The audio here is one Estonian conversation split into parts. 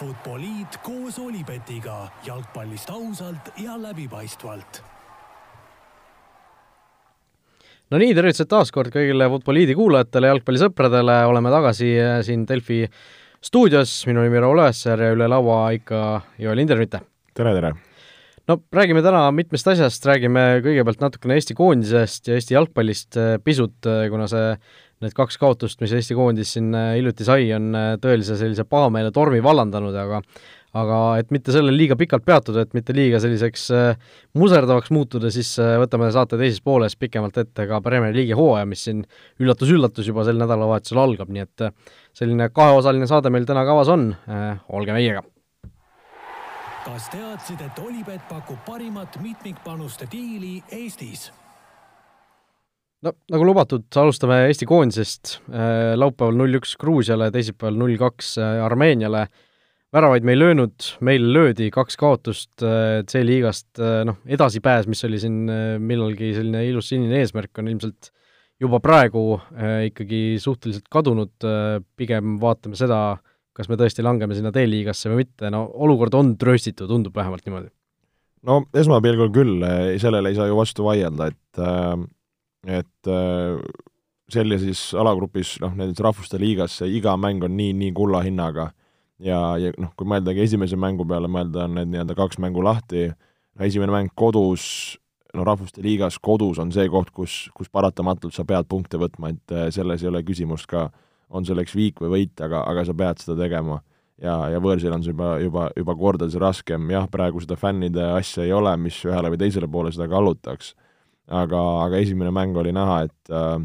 Futboliit koos Olipetiga jalgpallist ausalt ja läbipaistvalt. no nii, tervitused taas kord kõigile Futboliidi kuulajatele, jalgpallisõpradele, oleme tagasi äh, siin Delfi stuudios, minu nimi on Raul Õessar ja üle laua ikka Joel Indermitte. tere, tere! no räägime täna mitmest asjast, räägime kõigepealt natukene Eesti koondisest ja Eesti jalgpallist äh, pisut, äh, kuna see need kaks kaotust, mis Eesti koondis siin äh, hiljuti sai, on äh, tõelise sellise pahameele tormi vallandanud, aga aga et mitte sellel liiga pikalt peatuda, et mitte liiga selliseks äh, muserdavaks muutuda, siis võtame saate teises pooles pikemalt ette ka Premier League'i hooaja, mis siin üllatus-üllatus juba sel nädalavahetusel algab, nii et selline kaheosaline saade meil täna kavas on, olge meiega! kas teadsid, et Olipet pakub parimat mitmikpanuste diili Eestis? No nagu lubatud, alustame Eesti koondisest, äh, laupäeval null-üks Gruusiale, teisipäeval null-kaks äh, Armeeniale, väravaid me ei löönud, meil löödi kaks kaotust äh, C-liigast, noh, edasipääs, mis oli siin millalgi selline ilus sinine eesmärk, on ilmselt juba praegu ikkagi suhteliselt kadunud, pigem vaatame seda, kas me tõesti langeme sinna D-liigasse või mitte, no olukord on trööstitu, tundub vähemalt niimoodi. no esmapilgul küll, sellele ei saa ju vastu vaielda, et äh et äh, sellises alagrupis, noh, näiteks Rahvuste Liigas see iga mäng on nii, nii kulla hinnaga. Ja, ja noh, kui mõeldagi esimese mängu peale, mõelda on need nii-öelda kaks mängu lahti, esimene mäng kodus, no Rahvuste Liigas kodus on see koht, kus, kus paratamatult sa pead punkte võtma, et äh, selles ei ole küsimust ka, on selleks viik või võit, aga, aga sa pead seda tegema. ja, ja võõrsil on see juba, juba, juba kordades raskem, jah, praegu seda fännide asja ei ole, mis ühele või teisele poole seda kallutaks aga, aga esimene mäng oli näha, et äh,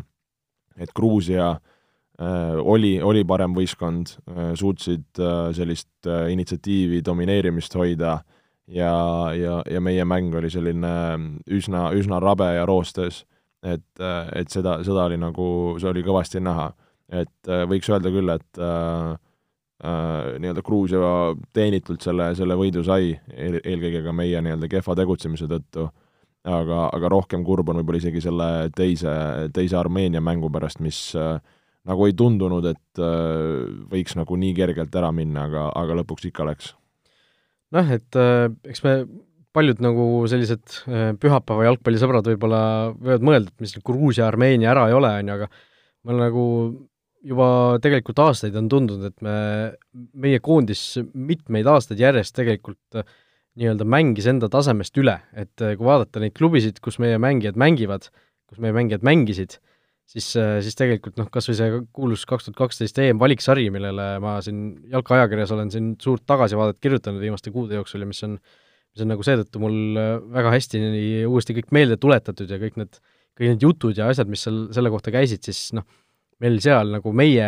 et Gruusia äh, oli, oli parem võistkond, äh, suutsid sellist initsiatiivi, domineerimist hoida ja, ja, ja meie mäng oli selline üsna, üsna rabe ja roostes, et, et seda, seda oli nagu, see oli kõvasti näha. et võiks öelda küll, et äh, äh, nii-öelda Gruusia teenitult selle, selle võidu sai, eel, eelkõige ka meie nii-öelda kehva tegutsemise tõttu aga, aga rohkem kurb on võib-olla isegi selle teise, teise Armeenia mängu pärast, mis äh, nagu ei tundunud, et äh, võiks nagu nii kergelt ära minna, aga, aga lõpuks ikka läks. noh, et äh, eks me paljud nagu sellised äh, pühapäeva jalgpallisõbrad võib-olla võivad mõelda, et mis Gruusia, Armeenia ära ei ole, on ju, aga ma nagu juba tegelikult aastaid on tundunud, et me, meie koondis mitmeid aastaid järjest tegelikult äh, nii-öelda mängis enda tasemest üle, et äh, kui vaadata neid klubisid, kus meie mängijad mängivad, kus meie mängijad mängisid, siis, äh, siis tegelikult noh, kas või see kuulus kaks tuhat kaksteist EM-valiksari, millele ma siin jalkaajakirjas olen siin suurt tagasivaadet kirjutanud viimaste kuude jooksul ja mis on, mis on nagu seetõttu mul äh, väga hästi uuesti kõik meelde tuletatud ja kõik need, kõik need jutud ja asjad, mis seal selle kohta käisid, siis noh, meil seal nagu meie,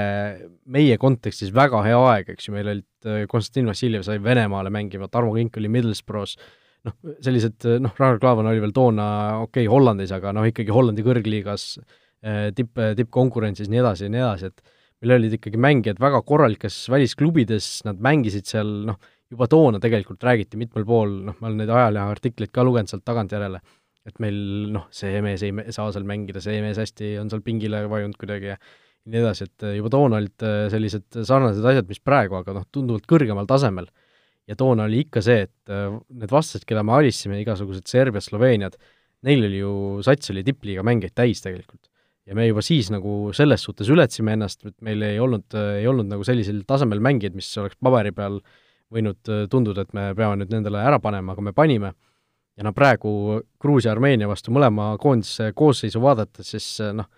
meie kontekstis väga hea aeg, eks ju, meil olid, äh, Konstantin Vassiljev sai Venemaale mängima, Tarmo Kink oli Middlesbrough's, noh, sellised äh, noh, Ragnar Klavan oli veel toona okei okay, Hollandis, aga noh, ikkagi Hollandi kõrgliigas äh, tipp, tippkonkurentsis, nii edasi ja nii edasi, et meil olid ikkagi mängijad väga korralikes välisklubides, nad mängisid seal noh, juba toona tegelikult räägiti mitmel pool, noh, ma olen neid ajaleheartikleid ka lugenud sealt tagantjärele, et meil noh, see mees ei saa seal mängida, see mees hästi on seal pingile vajunud kuidagi ja nii edasi, et juba toona olid äh, sellised sarnased asjad, mis praegu, aga noh, tunduvalt kõrgemal tasemel. ja toona oli ikka see, et äh, need vastased, keda me alisime, igasugused Serbiad, Sloveeniad, neil oli ju, sats oli tippliiga mängijaid täis tegelikult. ja me juba siis nagu selles suhtes ületasimine ennast, et meil ei olnud, äh, ei olnud nagu sellisel tasemel mängijaid, mis oleks paberi peal võinud tunduda, et me peame nüüd nendele ära panema, aga me panime ja no praegu Gruusia, Armeenia vastu mõlema koondise koosseisu vaadates, siis noh,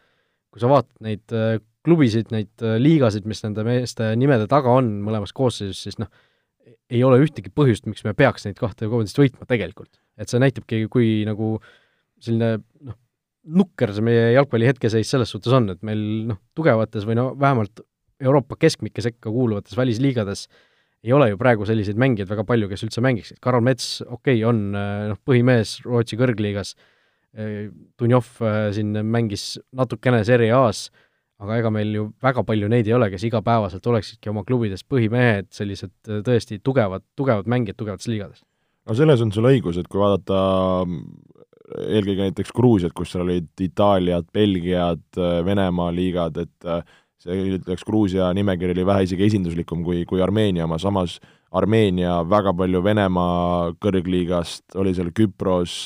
kui sa vaatad neid äh, klubisid, neid äh, liigasid, mis nende meeste nimede taga on mõlemas koosseisus, siis noh, ei ole ühtegi põhjust, miks me peaks neid kahte koondist võitma tegelikult. et see näitabki, kui nagu selline noh, nukker see meie jalgpalli hetkeseis selles suhtes on, et meil noh, tugevates või no vähemalt Euroopa keskmike sekka kuuluvates välisliigades äh, ei ole ju praegu selliseid mängijaid väga palju, kes üldse mängiksid, Karol Mets, okei okay,, on äh, noh, põhimees Rootsi kõrgliigas, äh, Dunjov äh, siin mängis natukene Serie A-s, aga ega meil ju väga palju neid ei ole, kes igapäevaselt oleksidki oma klubides põhimehed, sellised tõesti tugevad, tugevad mängijad tugevates liigades. no selles on sul õigus, et kui vaadata eelkõige näiteks Gruusiat, kus seal olid Itaaliad, Belgiad, Venemaa liigad, et see ütleks, Gruusia nimekiri oli vähe isegi esinduslikum kui, kui Armeenia oma, samas Armeenia väga palju Venemaa kõrgliigast, oli seal Küpros,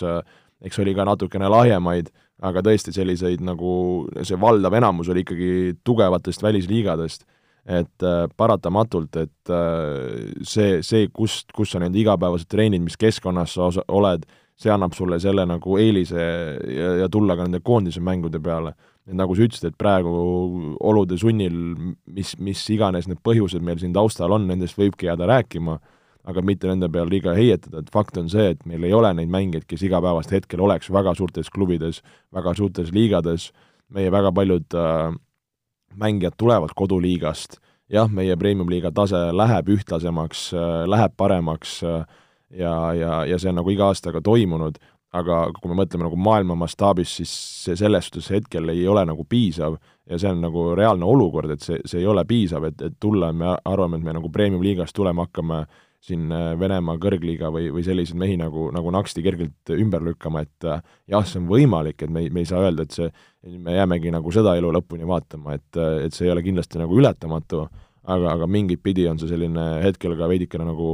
eks oli ka natukene lahjemaid, aga tõesti selliseid nagu, see valdav enamus oli ikkagi tugevatest välisliigadest et äh, paratamatult, et äh, see, see, kust, kus sa need igapäevased treenid, mis keskkonnas sa osa, oled, see annab sulle selle nagu eelise ja, ja tulla ka nende koondise mängude peale. Et nagu sa ütlesid, et praegu olude sunnil, mis, mis iganes need põhjused meil siin taustal on, nendest võibki jääda rääkima, aga mitte nende peale liiga heietada, et fakt on see, et meil ei ole neid mängijaid, kes igapäevast hetkel oleks väga suurtes klubides, väga suurtes liigades, meie väga paljud äh, mängijad tulevad koduliigast, jah, meie premium-liiga tase läheb ühtlasemaks, äh, läheb paremaks äh, ja, ja, ja see on nagu iga aastaga toimunud, aga kui me mõtleme nagu maailma mastaabis, siis see selles suhtes hetkel ei ole nagu piisav ja see on nagu reaalne olukord, et see, see ei ole piisav, et, et tulla me arvame, et me nagu premium-liigast tulema hakkame siin äh, Venemaa kõrgliiga või, või selliseid mehi nagu, nagu Naksti kergelt ümber lükkama, et äh, jah, see on võimalik, et me ei, me ei saa öelda, et see, me jäämegi nagu seda elu lõpuni vaatama, et, äh, et see ei ole kindlasti nagu ületamatu, aga, aga mingit pidi on see selline hetkel ka veidikene nagu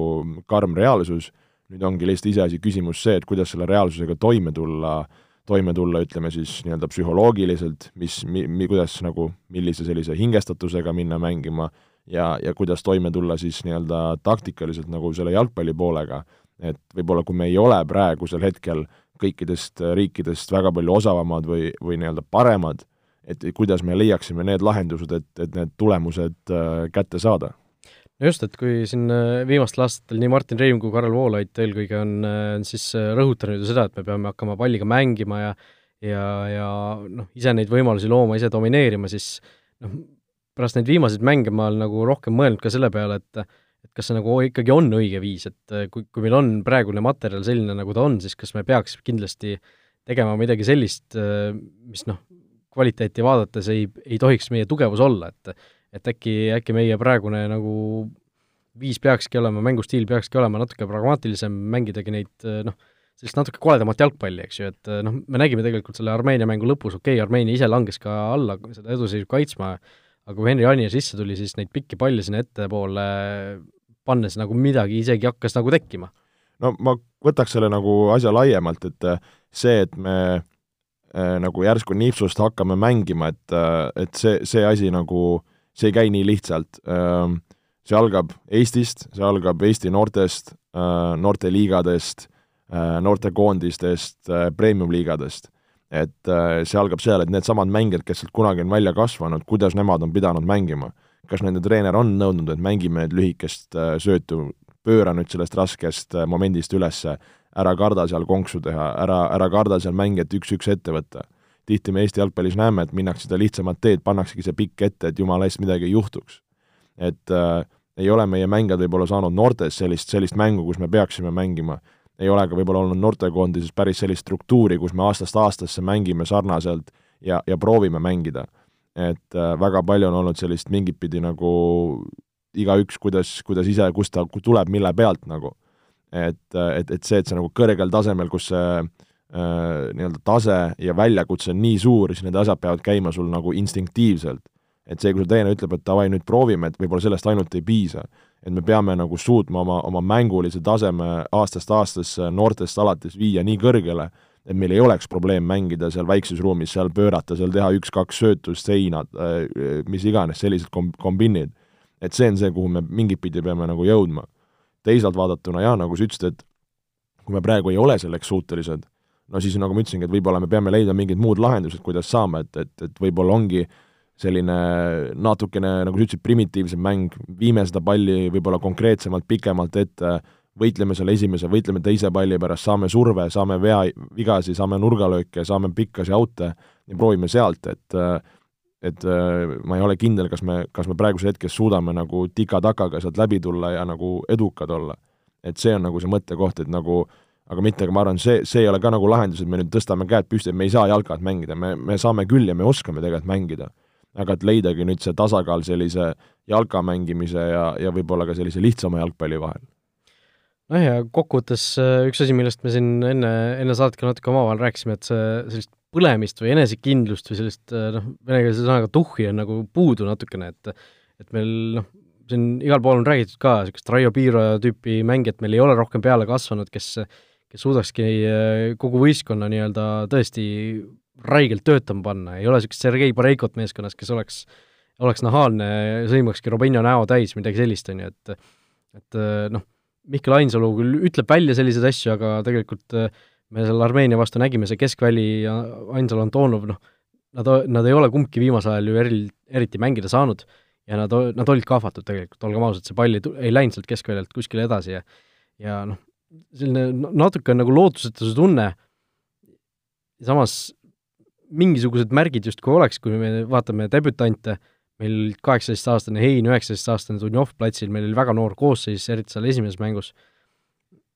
karm reaalsus, nüüd ongi lihtsalt iseasi küsimus see, et kuidas selle reaalsusega toime tulla, toime tulla, ütleme siis nii-öelda psühholoogiliselt, mis, mi-, mi-, kuidas nagu, millise sellise hingestatusega minna mängima, ja, ja kuidas toime tulla siis nii-öelda taktikaliselt nagu selle jalgpalli poolega, et võib-olla kui me ei ole praegusel hetkel kõikidest riikidest väga palju osavamad või, või nii-öelda paremad, et kuidas me leiaksime need lahendused, et, et need tulemused äh, kätte saada just, et kui siin äh, viimastel aastatel nii Martin Reim kui Karel Voolaid eelkõige on, äh, on siis rõhutanud ju seda, et me peame hakkama palliga mängima ja ja, ja noh, ise neid võimalusi looma, ise domineerima, siis noh, pärast neid viimaseid mänge ma olen nagu rohkem mõelnud ka selle peale, et et kas see nagu ikkagi on õige viis, et kui, kui meil on praegune materjal selline, nagu ta on, siis kas me peaks kindlasti tegema midagi sellist, mis noh, kvaliteeti vaadates ei, ei tohiks meie tugevus olla, et et äkki, äkki meie praegune nagu viis peakski olema, mängustiil peakski olema natuke pragmaatilisem, mängidagi neid noh, sellist natuke koledamat jalgpalli, eks ju, et noh, me nägime tegelikult selle Armeenia mängu lõpus, okei okay,, Armeenia ise langes ka alla seda eduseisu kaitsma, aga kui Henri Anier sisse tuli, siis neid pikki palle sinna ettepoole pannes nagu midagi isegi hakkas nagu tekkima. no ma võtaks selle nagu asja laiemalt, et äh, see, et me äh, nagu järsku nipsust hakkame mängima, et, äh, et see, see asi nagu, see ei käi nii lihtsalt see algab Eestist, see algab Eesti noortest noorteliigadest noortekoondistest premium-liigadest et see algab seal, et needsamad mängijad, kes sealt kunagi on välja kasvanud, kuidas nemad on pidanud mängima. kas nende treener on nõudnud, et mängime nüüd lühikest söötu, pööra nüüd sellest raskest momendist ülesse, ära karda seal konksu teha, ära, ära karda seal mängijat üks-üks ette võtta. Tihti me Eesti jalgpallis näeme, et minnakse seda lihtsamat teed, pannaksegi see pikk ette, et jumala eest midagi ei juhtuks. et äh, ei ole meie mängijad võib-olla saanud noortes sellist, sellist mängu, kus me peaksime mängima ei ole ka võib-olla olnud noortekoondises päris sellist struktuuri, kus me aastast aastasse mängime sarnaselt ja, ja proovime mängida. et äh, väga palju on olnud sellist mingit pidi nagu igaüks, kuidas, kuidas ise, kust ta tuleb, mille pealt nagu. et, et, et see, et see nagu kõrgel tasemel, kus see äh, nii-öelda tase ja väljakutse on nii suur, siis need asjad peavad käima sul nagu instinktiivselt. et see, kui su treener ütleb, et davai, nüüd proovime, et võib-olla sellest ainult ei piisa et me peame nagu suutma oma, oma mängulise taseme aastast aastasse noortest alates viia nii kõrgele, et meil ei oleks probleem mängida seal väikses ruumis, seal pöörata, seal teha üks-kaks söötust, seinad, äh, mis iganes, sellised kom-, kombinid. et see on see, kuhu me mingit pidi peame nagu jõudma. teisalt vaadatuna jaa, nagu sa ütlesid, et kui me praegu ei ole selleks suutelised, no siis nagu ma ütlesingi, et võib-olla me peame leidma mingid muud lahendused, kuidas saame, et, et, et võib-olla ongi äh, selline natukene, nagu sa ütlesid, primitiivsem mäng, viime seda palli võib-olla konkreetsemalt, pikemalt ette, võitleme selle esimese, võitleme teise palli pärast, saame surve, saame vea, vigasi, saame nurgalööke, saame pikkasi aute ja proovime sealt, et et ma ei ole kindel, kas me, kas me praeguses hetkes suudame nagu tika-takaga sealt läbi tulla ja nagu edukad olla. et see on nagu see mõttekoht, et nagu aga mitte, aga ma arvan, see, see ei ole ka nagu lahendus, et me nüüd tõstame käed püsti, et me ei saa jalkat mängida, me, me saame küll ja me oskame tegelikult mängida aga et leidagi nüüd see tasakaal sellise jalka mängimise ja, ja võib-olla ka sellise lihtsama jalgpalli vahel. noh ja kokkuvõttes äh, üks asi, millest me siin enne, enne saadet ka natuke omavahel rääkisime, et see, sellist põlemist või enesekindlust või sellist noh, venekeelse sõnaga tuhhi on nagu puudu natukene, et et meil noh, siin igal pool on räägitud ka niisugust Raio Piiro tüüpi mängijat meil ei ole rohkem peale kasvanud, kes kes suudakski kogu võistkonna nii-öelda tõesti räigelt töötama panna, ei ole niisugust Sergei Boreikot meeskonnas, kes oleks, oleks nahaalne, sõimakski Robinho näo täis, midagi sellist, on ju, et et noh, Mihkel Ainsalu küll ütleb välja selliseid asju, aga tegelikult me seal Armeenia vastu nägime, see keskväli ja Ainsalu Antonov, noh, nad, nad ei ole kumbki viimasel ajal ju eri, eriti mängida saanud ja nad, nad olid kahvatud tegelikult, olgem ausad, see pall ei, ei läinud sealt keskväljalt kuskile edasi ja ja noh, selline natuke nagu lootusetuse tunne, samas mingisugused märgid justkui oleks, kui me vaatame debütante, meil kaheksateistaastane Hein, üheksateistaastane Dunjov platsil, meil oli väga noor koosseis, eriti seal esimeses mängus.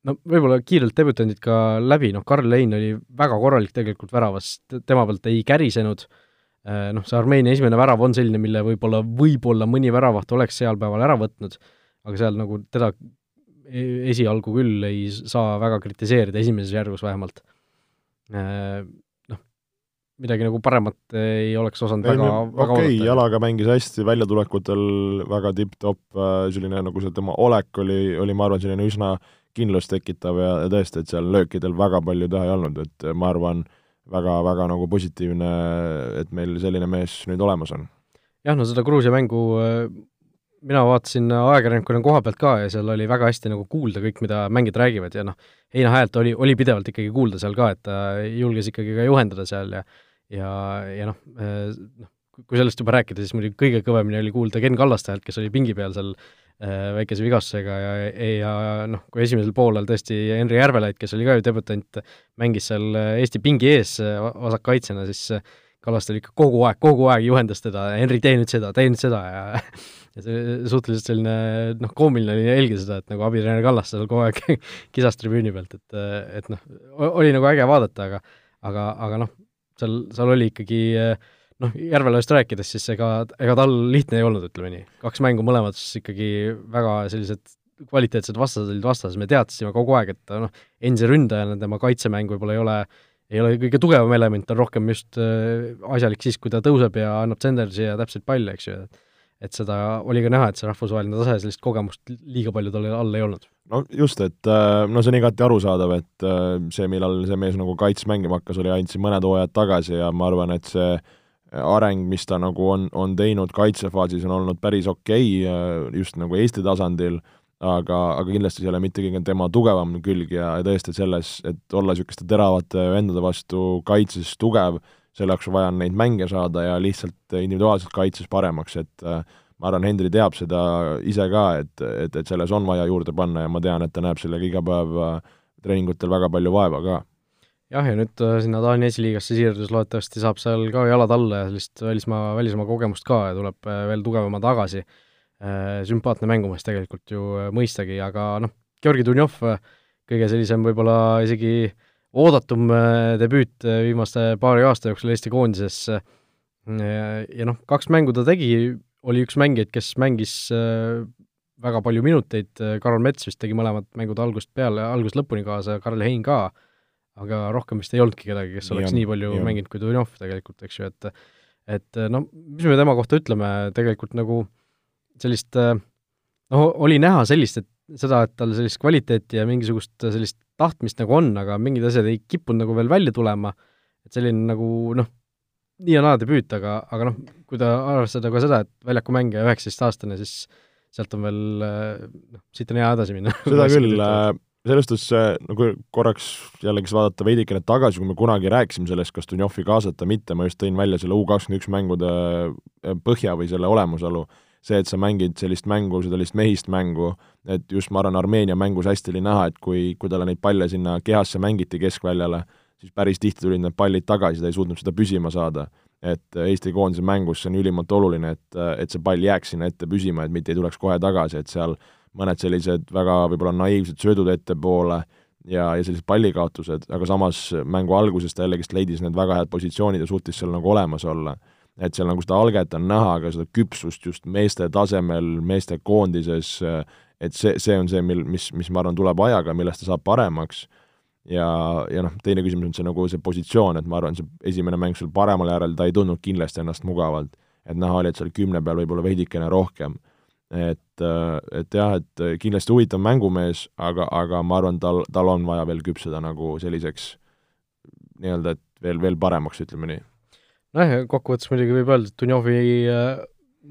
no võib-olla kiirelt debütandid ka läbi, noh, Karl Hein oli väga korralik tegelikult väravas, tema pealt ei kärisenud, äh, noh, see Armeenia esimene värav on selline, mille võib-olla, võib-olla mõni väravaht oleks seal päeval ära võtnud, aga seal nagu teda esialgu küll ei saa väga kritiseerida, esimeses järgus vähemalt äh, midagi nagu paremat ei oleks osanud ei, väga, väga okei okay,, jalaga mängis hästi, väljatulekutel väga tipp-topp, äh, selline nagu see tema olek oli, oli ma arvan, selline üsna kindlust tekitav ja, ja tõesti, et seal löökidel väga palju teha ei olnud, et ma arvan, väga, väga nagu positiivne, et meil selline mees nüüd olemas on. jah, no seda Gruusia mängu äh, mina vaatasin ajakirjanikuna koha pealt ka ja seal oli väga hästi nagu kuulda kõik, mida mängijad räägivad ja noh, Heina häält oli, oli pidevalt ikkagi kuulda seal ka, et ta julges ikkagi ka juhendada seal ja ja, ja noh, eh, noh, kui sellest juba rääkida, siis muidugi kõige kõvemini oli kuulda Ken Kallaste häält, kes oli pingi peal seal äh, väikese vigastusega ja, ja noh, kui esimesel poolel tõesti Henri Järvelaid, kes oli ka ju debütant, mängis seal Eesti pingi ees vasakkaitsjana, siis Kallaste oli ikka kogu aeg, kogu aeg juhendas teda, Henri, tee nüüd seda, tee nüüd seda ja ja see suhteliselt selline noh, koomiline oli jälgida seda, et nagu abitreener Kallaste seal kogu aeg kisas tribüüni pealt, et, et noh, oli nagu äge vaadata, aga aga, aga noh, seal, seal oli ikkagi noh, Järvelast rääkides, siis ega, ega tal lihtne ei olnud, ütleme nii. kaks mängu mõlemad siis ikkagi väga sellised kvaliteetsed vastased olid vastas, me teadsime kogu aeg, et noh, endise ründajana tema kaitsemäng võib-olla ei ole, ei ole kõige tugevam element, on rohkem just äh, asjalik siis, kui ta tõuseb ja annab sendersi ja täpseid palle, eks ju, et seda oli ka näha, et see rahvusvaheline tase, sellist kogemust liiga palju tal all ei olnud. no just, et äh, no see on igati arusaadav, et äh, see, millal see mees nagu kaits mängima hakkas, oli ainult siin mõned hooajad tagasi ja ma arvan, et see areng, mis ta nagu on, on teinud kaitsefaasis, on olnud päris okei okay,, just nagu Eesti tasandil, aga, aga kindlasti see ei ole mitte kõige tema tugevam külg ja, ja tõesti, selles, et olla niisuguste teravate vendade vastu kaitses tugev, selle jaoks on vaja neid mänge saada ja lihtsalt individuaalselt kaitses paremaks, et äh, ma arvan, Hendri teab seda ise ka, et, et, et selles on vaja juurde panna ja ma tean, et ta näeb sellega iga päev äh, treeningutel väga palju vaeva ka. jah, ja nüüd äh, sinna Taani esiliigasse siirdudes loodetavasti saab seal ka jalad alla ja sellist välismaa, välismaa kogemust ka ja tuleb veel tugevama tagasi. Sümpaatne mängumees tegelikult ju mõistagi, aga noh, Georgi Dunjov, kõige sellisem võib-olla isegi äh, oodatum äh, debüüt äh, viimase paari aasta jooksul Eesti koondises ja noh, kaks mängu ta tegi, oli üks mängijaid, kes mängis äh, väga palju minuteid, Karol Mets vist tegi mõlemad mängud algusest peale, algusest lõpuni kaasa, Karl Hein ka, aga rohkem vist ei olnudki kedagi, kes oleks nii, nii palju nii mänginud kui Dunjov tegelikult, eks ju, et et noh, mis me tema kohta ütleme, tegelikult nagu sellist noh, oli näha sellist, et seda, et tal sellist kvaliteeti ja mingisugust sellist tahtmist nagu on, aga mingid asjad ei kippunud nagu veel välja tulema, et selline nagu noh, nii ja naa debüüt, aga, aga noh, kui ta arvestada ka seda, et väljakumängija üheksateistaastane, siis sealt on veel noh, siit on hea edasi minna. seda küll, äh, selles suhtes nagu korraks jällegi vaadata veidikene tagasi, kui me kunagi rääkisime sellest, kas Dunjovi kaasata, mitte, ma just tõin välja selle U kakskümmend üks mängude äh, põhja või selle olemasolu see, et sa mängid sellist mängu, sellist mehist mängu, et just ma arvan, Armeenia mängus hästi oli näha, et kui, kui talle neid palle sinna kehasse mängiti keskväljale, siis päris tihti tulid need pallid tagasi, ta ei suutnud seda püsima saada. et Eesti koondise mängus see on ülimalt oluline, et, et see pall jääks sinna ette püsima, et mitte ei tuleks kohe tagasi, et seal mõned sellised väga võib-olla naiivsed söödud ettepoole ja, ja sellised pallikaotused, aga samas mängu alguses ta jällegist leidis need väga head positsioonid ja suutis seal nagu olemas olla et seal nagu seda alget on näha, aga seda küpsust just meeste tasemel, meeste koondises, et see, see on see, mil, mis, mis ma arvan, tuleb ajaga, millest ta saab paremaks, ja, ja noh, teine küsimus on see nagu see positsioon, et ma arvan, see esimene mäng sul paremal äärel, ta ei tundnud kindlasti ennast mugavalt. et näha oli, et seal kümne peal võib-olla veidikene rohkem. et, et jah, et kindlasti huvitav mängumees, aga, aga ma arvan, tal, tal on vaja veel küpseda nagu selliseks nii-öelda, et veel, veel paremaks, ütleme nii. Nojah, kokkuvõttes muidugi võib öelda, et Dunjovi äh,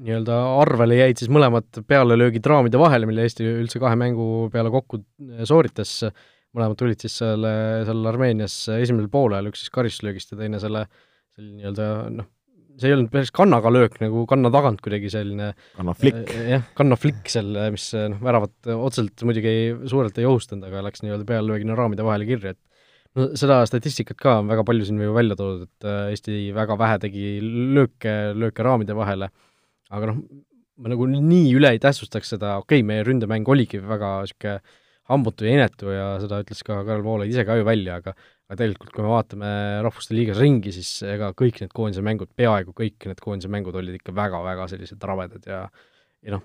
nii-öelda arvele jäid siis mõlemad pealelöögid raamide vahele, mille Eesti üldse kahe mängu peale kokku sooritas mõlemad tulid siis selle, seal Armeenias esimesel poolel, üks siis karistuslöögist ja teine selle, selle nii-öelda noh, see ei olnud päris kannaga löök, nagu kanna tagant kuidagi selline kannaflikk. äh, jah, kannaflikk seal, mis noh, väravat otseselt muidugi ei, suurelt ei ohustanud, aga läks nii-öelda peallöögina raamide vahele kirja, et no seda statistikat ka on väga palju siin ju välja toodud, et äh, Eesti väga vähe tegi lööke, lööke raamide vahele, aga noh, ma nagu nii üle ei tähtsustaks seda, okei okay,, meie ründemäng oligi väga niisugune hambutu ja inetu ja seda ütles ka Karel Voolaid ise ka ju välja, aga aga tegelikult, kui me vaatame Rahvuste Liigas ringi, siis ega kõik need koondise mängud, peaaegu kõik need koondise mängud olid ikka väga-väga sellised rabedad ja ja noh,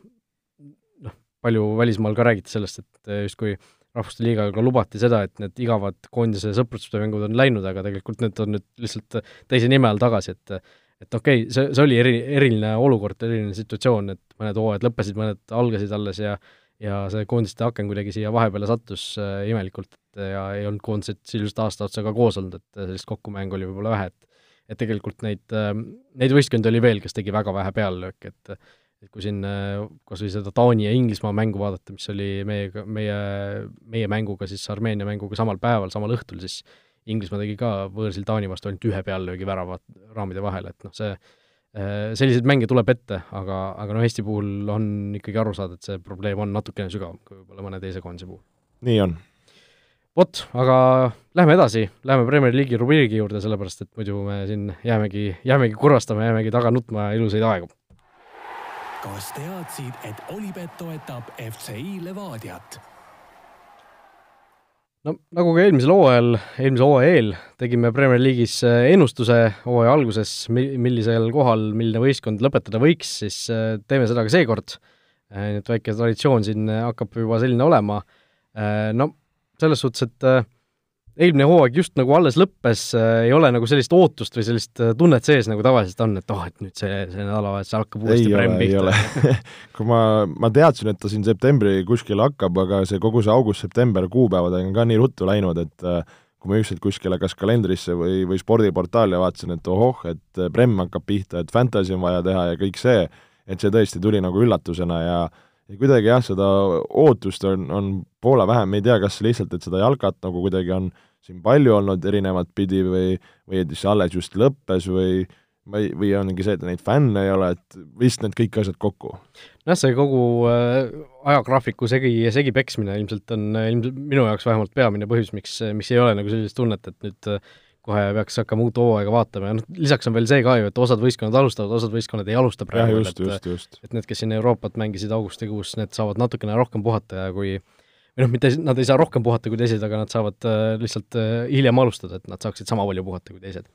noh, palju välismaal ka räägiti sellest, et justkui Rahvuste Liigaga lubati seda, et need igavad koondise sõprustöö mängud on läinud, aga tegelikult need on nüüd lihtsalt teise nime all tagasi, et et okei okay,, see, see oli eri, eriline olukord, eriline situatsioon, et mõned hooajad lõppesid, mõned algasid alles ja ja see koondiste aken kuidagi siia vahepeale sattus äh, imelikult, ja ei olnud koondised sisuliselt aasta otsa ka koos olnud, et sellist kokkumängu oli võib-olla vähe, et et tegelikult neid äh,, neid võistkondi oli veel, kes tegi väga vähe peallööke, et et kui siin äh, kas või seda Taani ja Inglismaa mängu vaadata, mis oli meiega, meie, meie mänguga siis Armeenia mänguga samal päeval, samal õhtul, siis Inglismaa tegi ka võõrsil Taani vastu ainult ühe peallöögi värava raamide vahele, et noh, see Äh, selliseid mänge tuleb ette, aga, aga noh, Eesti puhul on ikkagi aru saada, et see probleem on natukene sügavam kui võib-olla mõne teise koondise puhul. nii on. vot, aga lähme edasi, lähme Premier League'i rubriigi juurde, sellepärast et muidu me siin jäämegi, jäämegi kurvastama, jäämegi taga nutma ilusaid aegu. Kas teadsid, et Olipet toetab FCI Levadiat? no nagu ka eelmisel hooajal, eelmise hooaja eel tegime Premier League'is äh, ennustuse hooaja alguses, mi-, millisel kohal milline võistkond lõpetada võiks, siis äh, teeme seda ka seekord. Äh, nii et väike traditsioon siin hakkab juba selline olema. No selles suhtes, et eelmine hooaeg just nagu alles lõppes, ei ole nagu sellist ootust või sellist tunnet sees, nagu tavaliselt on, et oh, et nüüd see, see nädalavahetus hakkab uuesti ei ole kui ma, ma teadsin, et ta siin septembri kuskil hakkab, aga see kogu see august-september kuupäevadega on ka nii ruttu läinud, et äh, kui ma ükskord kuskile kas kalendrisse või, või spordiportaali vaatasin, et ohoh, et Prem hakkab pihta, et Fantasy on vaja teha ja kõik see, et see tõesti tuli nagu üllatusena ja ja kuidagi jah, seda ootust on, on poole vähem, ei tea, kas lihtsalt, et seda jalkat nagu kuidagi on äh, siin palju olnud erinevat pidi või, või et see alles just lõppes või või, või ongi see, et neid fänne ei ole, et vist need kõik asjad kokku? nojah, see kogu äh, ajagraafiku segi, segi peksmine ilmselt on ilmselt minu jaoks vähemalt peamine põhjus, miks, miks ei ole nagu sellist tunnet, et nüüd äh, kohe peaks hakkama uut hooaega vaatama ja noh, lisaks on veel see ka ju, et osad võistkonnad alustavad, osad võistkonnad ei alusta praegu, et et need, kes siin Euroopat mängisid augustikuus, need saavad natukene rohkem puhata ja kui äh, või noh, mitte, nad ei saa rohkem puhata kui teised, aga nad saavad äh, lihtsalt äh, hiljem alustada, et nad saaksid sama palju puhata kui teised.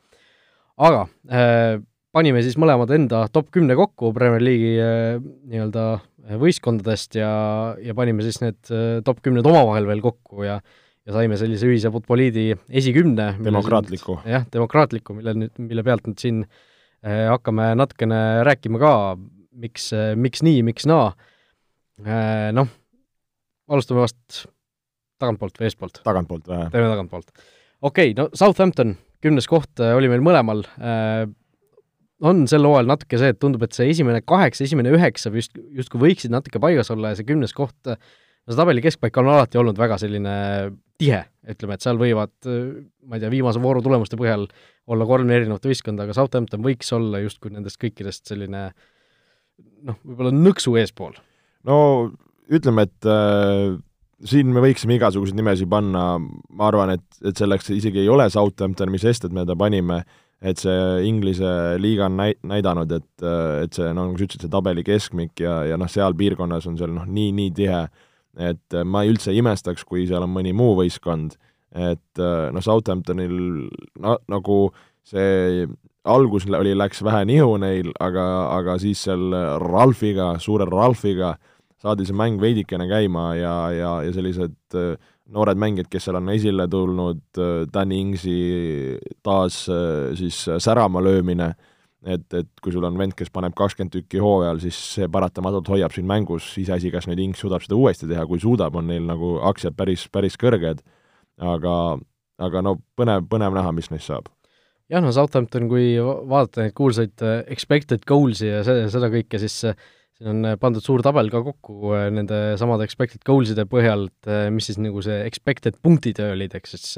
aga äh, panime siis mõlemad enda top kümne kokku Premier League'i äh, nii-öelda äh, võistkondadest ja, ja panime siis need äh, top kümned omavahel veel kokku ja ja saime sellise ühise Futboliidi esikümne. demokraatliku. jah, demokraatliku, mille nüüd, mille pealt nüüd siin äh, hakkame natukene rääkima ka, miks äh,, miks nii, miks naa äh,, noh alustame vast tagantpoolt või eestpoolt? tagantpoolt vähe. teeme tagantpoolt. okei okay,, no Southampton, kümnes koht äh, oli meil mõlemal äh,, on sel hooajal natuke see, et tundub, et see esimene kaheksa, esimene üheksa just, justkui võiksid natuke paigas olla ja see kümnes koht, no see tabeli keskpaik on alati olnud väga selline tihe, ütleme, et seal võivad, ma ei tea, viimase vooru tulemuste põhjal olla kolm erinevat võistkonda, aga Southampton võiks olla justkui nendest kõikidest selline noh, võib-olla nõksu eespool. no ütleme, et äh, siin me võiksime igasuguseid nimesid panna, ma arvan, et, et selleks isegi ei ole Southampton, mis sest, et me ta panime, et see Inglise liiga on näi-, näidanud, et, et see, no nagu sa ütlesid, see tabeli keskmik ja, ja noh, seal piirkonnas on seal noh, nii, nii tihe, et ma üldse ei imestaks, kui seal on mõni muu võistkond, et noh, Southamptonil no, nagu see algus oli, läks vähe nihu neil, aga, aga siis seal Ralfiga, suure Ralfiga, saadi see mäng veidikene käima ja, ja, ja sellised äh, noored mängijad, kes seal on esile tulnud, Danny Ingsi taas siis särama löömine, et, et kui sul on vend, kes paneb kakskümmend tükki hooajal, siis see paratamatult hoiab sind mängus, iseasi, kas nüüd Ings suudab seda uuesti teha, kui suudab, on neil nagu aktsiad päris, päris kõrged, aga, aga no põnev, põnev näha, mis neist saab. Jah, no Southampton, kui vaadata neid kuulsaid expected goals'i ja see, seda kõike, siis siin on pandud suur tabel ka kokku nende samade expected goals'ide põhjal, et mis siis nagu see expected punktid olid, ehk siis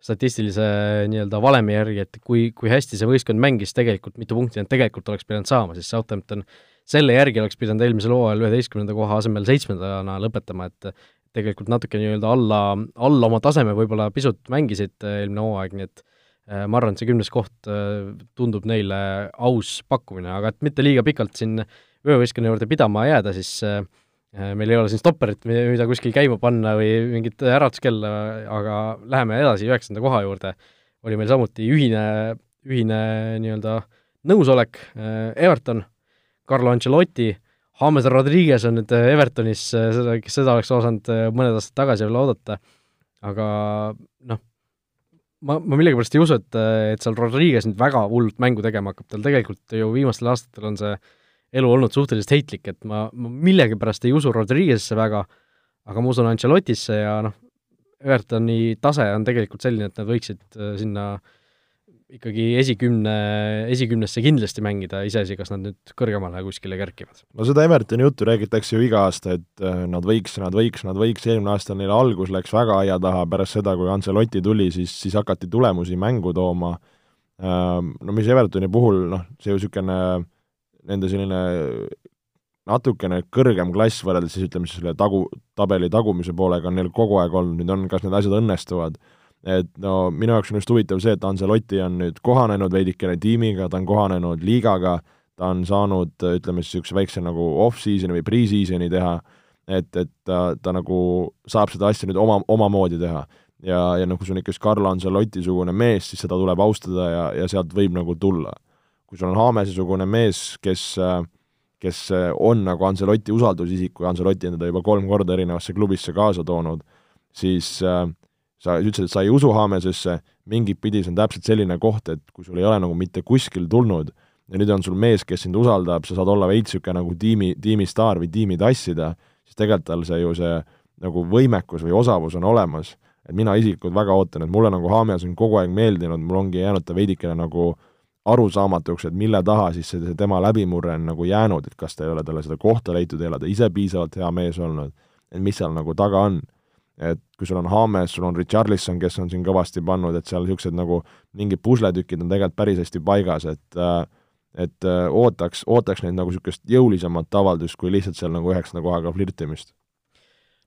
statistilise nii-öelda valemi järgi, et kui, kui hästi see võistkond mängis tegelikult, mitu punkti nad tegelikult oleks pidanud saama, siis Southampton selle järgi oleks pidanud eelmisel hooajal üheteistkümnenda koha asemel seitsmendana lõpetama, et tegelikult natuke nii-öelda alla, alla oma taseme võib-olla pisut mängisid eelmine hooaeg, nii et äh, ma arvan, et see kümnes koht äh, tundub neile aus pakkumine, aga et mitte liiga pikalt siin öövõistkonna juurde pidama jääda, siis äh, Äh, meil ei ole siin stopperit, mida kuskil käima panna või mingit äratuskella, aga läheme edasi üheksanda koha juurde, oli meil samuti ühine, ühine nii-öelda nõusolek, äh, Everton, Carlo Ancelotti, James Rodriguez on nüüd Evertonis, äh, seda, kes seda oleks osanud mõned aastad tagasi veel oodata, aga noh, ma, ma millegipärast ei usu, et, et seal Rodriguez nüüd väga hullult mängu tegema hakkab, tal tegelikult ju viimastel aastatel on see äh, elu olnud suhteliselt heitlik, et ma, ma millegipärast ei usu Rodriguez'isse väga, aga ma usun Ancelotisse ja noh, Evertoni tase on tegelikult selline, et nad võiksid äh, sinna ikkagi esikümne, esikümnesse kindlasti mängida, iseasi, kas nad nüüd kõrgemale kuskile kerkivad. no seda Evertoni juttu räägitakse ju iga aasta, et äh, nad võiks, nad võiks, nad võiks, eelmine aasta neil algus läks väga aia taha, pärast seda, kui Ancelotti tuli, siis, siis hakati tulemusi mängu tooma, ähm, no mis Evertoni puhul, noh, see ju niisugune nende selline natukene kõrgem klass võrreldes siis ütleme siis selle tagu, tabeli tagumise poolega on neil kogu aeg olnud, nüüd on, kas need asjad õnnestuvad. et no minu jaoks on just huvitav see, et Ancelotti on nüüd kohanenud veidikene tiimiga, ta on kohanenud liigaga, ta on saanud, ütleme siis niisuguse väikse nagu off-season'i või pre-season'i teha, et, et ta, ta nagu saab seda asja nüüd oma, omamoodi teha. ja, ja noh, kui sul on ikka Carlo Ancelotti-sugune mees, siis seda tuleb austada ja, ja sealt võib nagu tulla kui sul on Haamese-sugune mees, kes kes on nagu Ancelotti usaldusisik, kui Ancelotti on teda juba kolm korda erinevasse klubisse kaasa toonud, siis äh, sa ütlesid, et sa ei usu Haamesesse, mingit pidi see on täpselt selline koht, et kui sul ei ole nagu mitte kuskil tulnud ja nüüd on sul mees, kes sind usaldab, sa saad olla veits niisugune nagu tiimi, tiimistaar või tiimi tassida, siis tegelikult tal see ju see nagu võimekus või osavus on olemas. et mina isiklikult väga ootan, et mulle nagu Haames on kogu aeg meeldinud, mul ongi jäänud ta veidikene nagu äh, arusaamatuks, et mille taha siis see, see tema läbimurre on nagu jäänud, et kas ta ei ole talle seda kohta leitud, ei ole ta ise piisavalt hea mees olnud, et mis seal nagu taga on. et kui sul on Hames, sul on Richarlison, kes on siin kõvasti pannud, et seal niisugused nagu mingid pusletükid on tegelikult päris hästi paigas, et äh, et äh, ootaks, ootaks neid nagu niisugust jõulisemat avaldust, kui lihtsalt seal nagu üheksanda kohaga flirtimist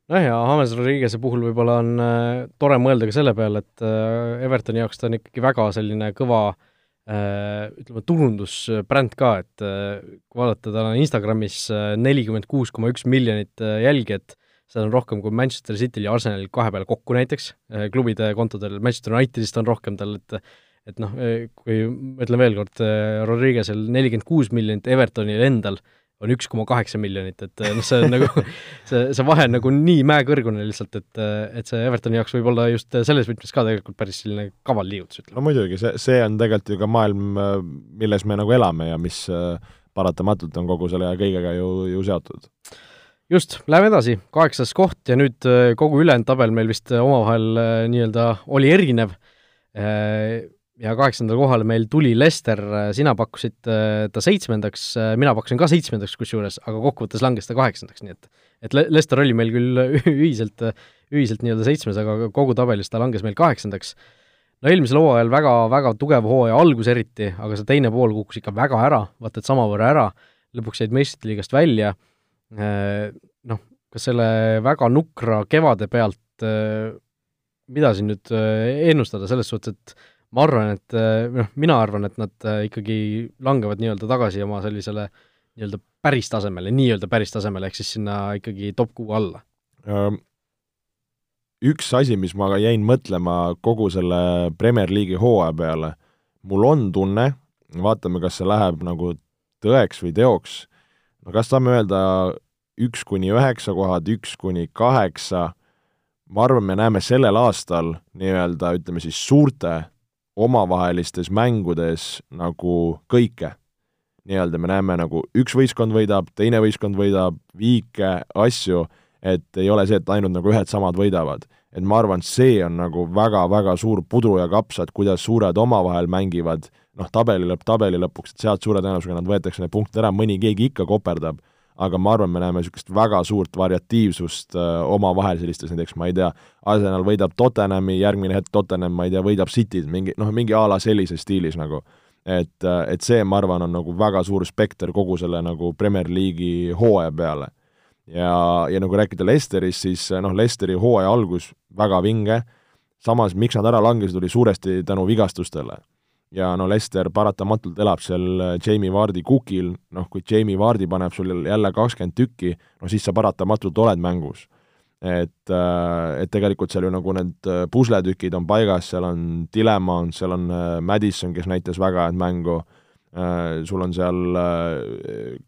nojah, ja James Rodriguez'e puhul võib-olla on äh, tore mõelda ka selle peale, et äh, Evertoni jaoks ta on ikkagi väga selline kõva Äh, ütleme, turundusbränd ka, et äh, kui vaadata, tal on Instagramis äh, nelikümmend kuus koma üks miljonit jälgijat, seda on rohkem kui Manchester Cityl ja Arsenalil kahe peale kokku näiteks, klubide kontodel, Manchester Unitedist on rohkem tal, et et noh, kui ma ütlen veel kord, Rodriguez'el nelikümmend kuus miljonit, Evertonil endal on üks koma kaheksa miljonit, et noh, see on nagu, see, see vahe on nagu nii mäekõrgune lihtsalt, et, et see Evertoni jaoks võib olla just selles võtmes ka tegelikult päris selline kaval liigutus, ütleme. no muidugi, see, see on tegelikult ju ka maailm, milles me nagu elame ja mis paratamatult on kogu selle kõigega ju, ju seotud. just, läheme edasi, kaheksas koht ja nüüd kogu ülejäänud tabel meil vist omavahel nii-öelda oli erinev ja kaheksandale kohale meil tuli Lester, sina pakkusid äh, ta seitsmendaks, äh, mina pakkusin ka seitsmendaks kusjuures, aga kokkuvõttes langes ta kaheksandaks, nii et et Le-, Lester oli meil küll ühiselt, ühiselt nii-öelda seitsmes, aga kogu tabelis ta langes meil kaheksandaks. no eelmisel hooajal väga, väga tugev hooaja algus eriti, aga see teine pool kukkus ikka väga ära, vaata et samavõrra ära, lõpuks jäid meistrite liigast välja, äh, noh, kas selle väga nukra kevade pealt mida siin nüüd ennustada, selles suhtes, et ma arvan, et eh, noh, mina arvan, et nad eh, ikkagi langevad nii-öelda tagasi oma sellisele nii-öelda päris tasemele, nii-öelda päris tasemele, ehk siis sinna ikkagi top kuue alla. Üks asi, mis ma jäin mõtlema kogu selle Premier League'i hooaja peale, mul on tunne, vaatame, kas see läheb nagu tõeks või teoks, no kas saame öelda üks kuni üheksa kohad, üks kuni kaheksa, ma arvan, me näeme sellel aastal nii-öelda ütleme siis suurte omavahelistes mängudes nagu kõike. nii-öelda me näeme nagu üks võistkond võidab, teine võistkond võidab, viike, asju, et ei ole see, et ainult nagu ühed-samad võidavad. et ma arvan, see on nagu väga-väga suur pudru ja kapsad, kuidas suured omavahel mängivad, noh, tabeli lõpp tabeli lõpuks, et sealt suure tõenäosusega nad võetakse need punktid ära, mõni keegi ikka koperdab aga ma arvan, me näeme niisugust väga suurt variatiivsust äh, omavahel sellistes, näiteks ma ei tea, Arsenal võidab Tottenhami, järgmine hetk Tottenham, ma ei tea, võidab Cityt, mingi noh, mingi a la sellises stiilis nagu. et, äh, et see, ma arvan, on nagu väga suur spekter kogu selle nagu Premier League'i hooaja peale. ja, ja nagu rääkida Lesterist, siis noh, Lesteri hooaja algus väga vinge, samas miks nad ära langesid, oli suuresti tänu vigastustele ja no Lester paratamatult elab seal äh, Jamie Vardi kukil, noh kui Jamie Vardi paneb sul jälle kakskümmend tükki, no siis sa paratamatult oled mängus. et, äh, et tegelikult seal ju nagu need äh, pusletükid on paigas, seal on Dilemma, seal on Madison, kes näitas väga head mängu, sul on seal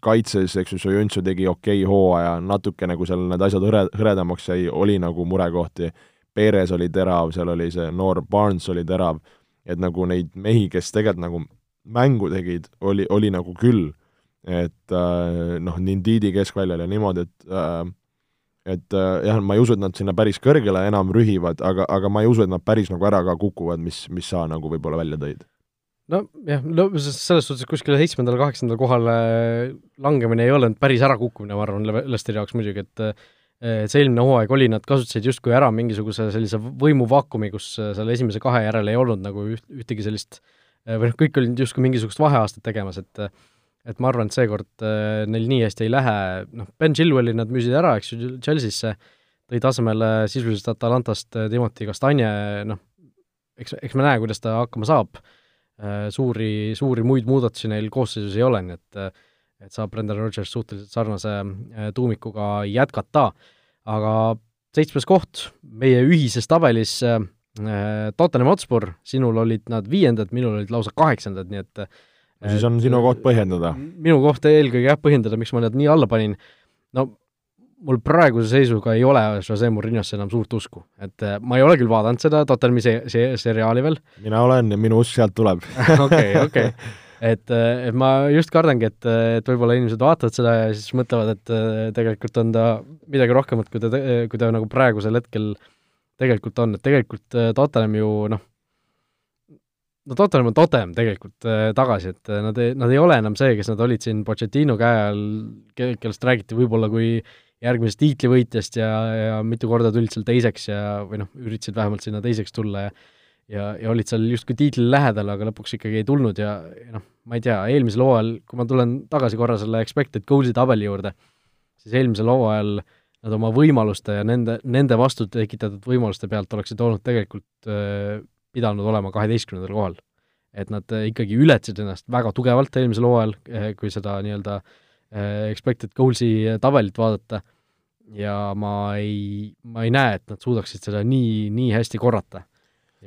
kaitses, eks ju, Sojuntsu tegi okei okay hooaja, natuke nagu seal need asjad hõre, hõredamaks jäi, oli nagu murekohti, Perez oli terav, seal oli see noor Barnes oli terav et nagu neid mehi, kes tegelikult nagu mängu tegid, oli, oli nagu küll. et äh, noh, Nindidi keskväljal ja niimoodi, et äh, et äh, jah, ma ei usu, et nad sinna päris kõrgele enam rühivad, aga, aga ma ei usu, et nad päris nagu ära ka kukuvad, mis, mis sa nagu võib-olla välja tõid. nojah, no selles suhtes, et kuskile seitsmendale-kaheksandale kohale langemine ei ole nüüd päris ärakukkumine, ma arvan, Lesteri jaoks muidugi, et et see eelmine hooaeg oli, nad kasutasid justkui ära mingisuguse sellise võimuvaakumi, kus äh, selle esimese kahe järel ei olnud nagu üht, ühtegi sellist äh, või noh, kõik olid justkui mingisugust vaheaastat tegemas, et et ma arvan, et seekord äh, neil nii hästi ei lähe, noh, Ben Chilwelli nad müüsid ära, eks ju, Chelsea'sse, tõid asemele sisuliselt Atalantast Timothy Castagne, noh, eks, eks me näe, kuidas ta hakkama saab, suuri, suuri muid muudatusi neil koosseisus ei ole, nii et et saab Brendan Rodgers suhteliselt sarnase äh, tuumikuga jätkata, aga seitsmes koht meie ühises tabelis äh, Tottenham Hotspur, sinul olid nad viiendad, minul olid lausa kaheksandad, nii et siis on sinu koht põhjendada? minu koht eelkõige jah, põhjendada, miks ma nad nii alla panin, no mul praeguse seisuga ei ole Jose Mourinhosse enam suurt usku, et äh, ma ei ole küll vaadanud seda Tottenhami se-, se-, seriaali veel. mina olen ja minu usk sealt tuleb. okei, okei et, et ma just kardangi, et, et võib-olla inimesed vaatavad seda ja siis mõtlevad, et tegelikult on ta midagi rohkemat, kui ta, kui ta nagu praegusel hetkel tegelikult on, et tegelikult äh, Tottenham ju noh, no Tottenham on Tottenham tegelikult äh, tagasi, et nad ei, nad ei ole enam see, kes nad olid siin Pochettino käe all, kellest räägiti võib-olla kui järgmisest tiitlivõitjast ja, ja mitu korda tulid seal teiseks ja või noh, üritasid vähemalt sinna teiseks tulla ja ja, ja olid seal justkui tiitlile lähedal, aga lõpuks ikkagi ei tulnud ja, ja noh, ma ei tea, eelmisel hooajal, kui ma tulen tagasi korra selle expected goals'i tabeli juurde, siis eelmisel hooajal nad oma võimaluste ja nende, nende vastu tekitatud võimaluste pealt oleksid olnud tegelikult äh, pidanud olema kaheteistkümnendal kohal. et nad äh, ikkagi ületasid ennast väga tugevalt eelmisel hooajal äh,, kui seda nii-öelda expected goals'i tabelit vaadata, ja ma ei, ma ei näe, et nad suudaksid seda nii, nii hästi korrata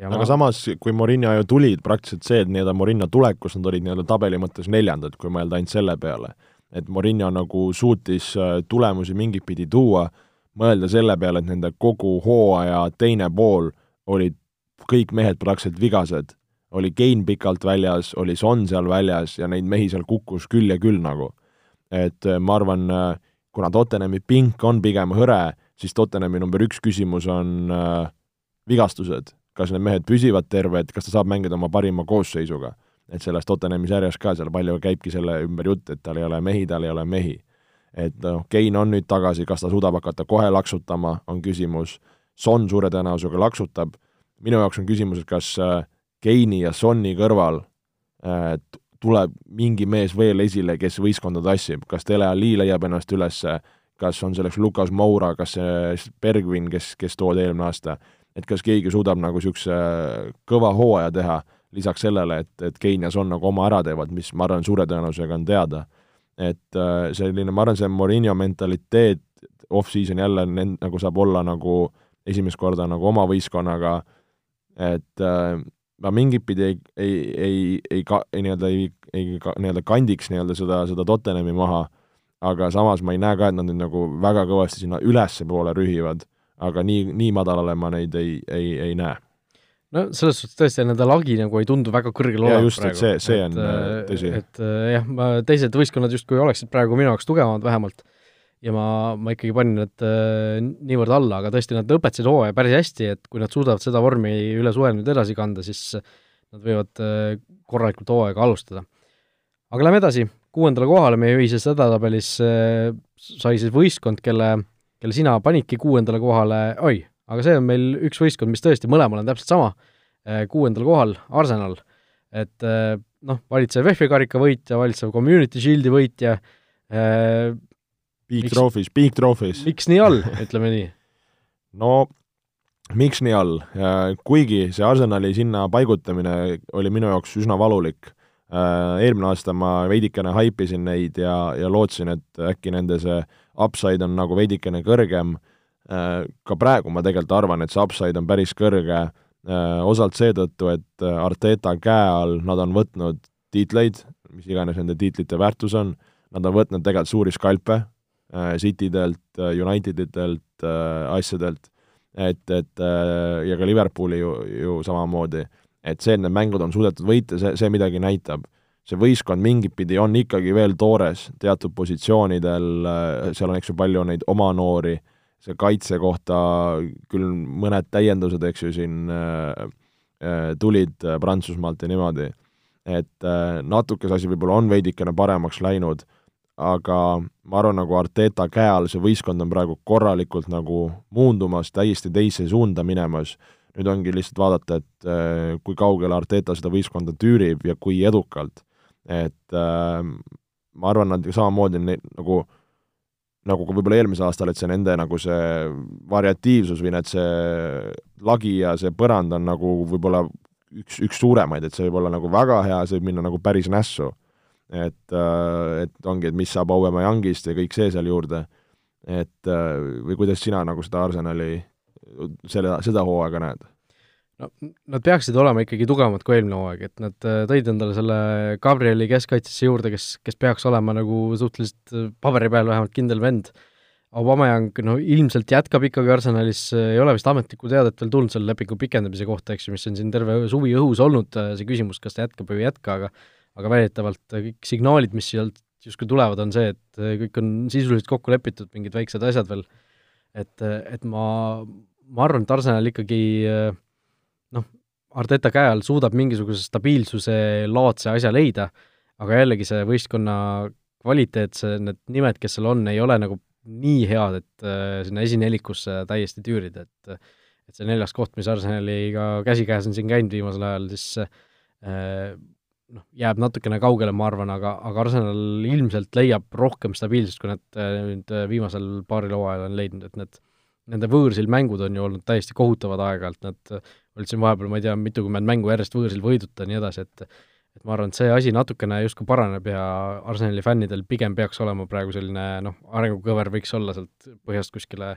aga ma... samas, kui Morinho ju tulid, praktiliselt see, et nii-öelda Morinho tulekus nad olid nii-öelda tabeli mõttes neljandad, kui mõelda ainult selle peale. et Morinho nagu suutis äh, tulemusi mingit pidi tuua, mõelda selle peale, et nende kogu hooaja teine pool olid kõik mehed praktiliselt vigased. oli Kein pikalt väljas, oli Son seal väljas ja neid mehi seal kukkus küll ja küll nagu. et äh, ma arvan, äh, kuna Tottenhami pink on pigem hõre, siis Tottenhami number üks küsimus on äh, vigastused kas need mehed püsivad terved, kas ta saab mängida oma parima koosseisuga. et selles Tottenhami sarjas ka seal palju käibki selle ümber jutt, et tal ei ole mehi, tal ei ole mehi. et noh, Kein on nüüd tagasi, kas ta suudab hakata kohe laksutama, on küsimus, Son suure tõenäosusega laksutab, minu jaoks on küsimus, et kas äh, Keini ja Sonni kõrval äh, tuleb mingi mees veel esile, kes võistkonda tassib, kas Dele Alli leiab ennast üles, kas on selleks Lukas Moura, kas see Bergvin, kes, kes toodi eelmine aasta, et kas keegi suudab nagu niisuguse kõva hooaja teha, lisaks sellele, et, et Keinias on nagu oma ära teevad, mis ma arvan, suure tõenäosusega on teada. et äh, selline, ma arvan, see Morinho mentaliteet off-season jälle nend-, nagu saab olla nagu esimest korda nagu oma võistkonnaga, et äh, ma mingit pidi ei, ei, ei, ei ka-, nii-öelda ei, ei ka, nii-öelda kandiks nii-öelda seda, seda Tottenhami maha, aga samas ma ei näe ka, et nad nüüd nagu väga kõvasti sinna ülespoole rühivad, aga nii, nii madalale ma neid ei, ei, ei näe no selles suhtes tõesti, nende lagi nagu ei tundu väga kõrgel olevat praegu. see, see on äh, tõsi. et jah, ma, teised võistkonnad justkui oleksid praegu minu jaoks tugevamad vähemalt ja ma, ma ikkagi panin need äh, niivõrd alla, aga tõesti, nad lõpetasid hooaja päris hästi, et kui nad suudavad seda vormi üle suve nüüd edasi kanda, siis nad võivad äh, korralikult hooaega alustada. aga lähme edasi, kuuendale kohale meie ühises hädatabelis äh, sai siis võistkond, kelle, kelle sina panidki kuuendale kohale, oi, aga see on meil üks võistkond, mis tõesti mõlemal on täpselt sama, äh, kuuendal kohal, Arsenal. et äh, noh, valitsev FA karika võitja, valitsev Community Shieldi võitja, äh, Big Trophies, Big Trophies. miks nii all, ütleme nii? no miks nii all, kuigi see Arsenali sinna paigutamine oli minu jaoks üsna valulik. Äh, eelmine aasta ma veidikene haipisin neid ja, ja lootsin, et äkki nende see upside on nagu veidikene kõrgem. Äh, ka praegu ma tegelikult arvan, et see upside on päris kõrge, äh, osalt seetõttu, et Arteta käe all nad on võtnud tiitleid, mis iganes nende tiitlite väärtus on, nad on võtnud tegelikult suuri skalpe Citydelt, Uniteditelt, asjadelt. Et, et ja ka Liverpooli ju, ju samamoodi, et see, et need mängud on suudetud võita, see, see midagi näitab. see võistkond mingit pidi on ikkagi veel toores teatud positsioonidel, äh, seal on, eks ju, palju neid oma noori, see kaitse kohta küll mõned täiendused, eks ju, siin äh, äh tulid Prantsusmaalt ja niimoodi, et äh, natuke see asi võib-olla on veidikene paremaks läinud aga ma arvan, nagu Arteta käe all see võistkond on praegu korralikult nagu muundumas, täiesti teise suunda minemas, nüüd ongi lihtsalt vaadata, et äh, kui kaugele Arteta seda võistkonda tüürib ja kui edukalt. et äh, ma arvan, nad samamoodi nagu nagu ka võib-olla eelmisel aastal, et see nende nagu see variatiivsus või need, see lagi ja see põrand on nagu võib-olla üks, üks suuremaid, et see võib olla nagu väga hea, see võib minna nagu päris nässu et, äh, et ongi, et mis saab Aubameyangist ja kõik see seal juurde, et äh, või kuidas sina nagu seda Arsenali, selle, seda hooaega näed? no nad peaksid olema ikkagi tugevamad kui eelmine hooaeg, et nad äh, tõid endale selle Gabrieli keskkaitsesse juurde, kes, kes peaks olema nagu suhteliselt paberi peal vähemalt kindel vend. Aubameyang, no ilmselt jätkab ikkagi Arsenalis, ei ole vist ametlikku teadet veel tulnud selle lepingu pikendamise kohta, eks ju, mis on siin terve suvi õhus olnud, see küsimus, kas ta jätkab või ei jätka, aga aga väidetavalt kõik signaalid, mis sealt justkui tulevad, on see, et kõik on sisuliselt kokku lepitud, mingid väiksed asjad veel, et, et ma, ma arvan, et Arsenal ikkagi noh, Arteta käe all suudab mingisuguse stabiilsuse laadse asja leida, aga jällegi see võistkonna kvaliteet, see, need nimed, kes seal on, ei ole nagu nii head, et äh, sinna esinelikusse täiesti tüürida, et et see neljas koht, mis Arsenaliga käsikäes on siin käinud viimasel ajal, siis äh, noh, jääb natukene kaugele, ma arvan, aga, aga Arsenal ilmselt leiab rohkem stabiilsust, kui nad nüüd viimasel paaril hooajal on leidnud, et need, nende võõrsil mängud on ju olnud täiesti kohutavad aeg-ajalt, nad olid siin vahepeal, ma ei tea, mitukümmend mängu järjest võõrsil võiduta ja nii edasi, et et ma arvan, et see asi natukene justkui paraneb ja Arsenali fännidel pigem peaks olema praegu selline noh, arengukõver võiks olla sealt põhjast kuskile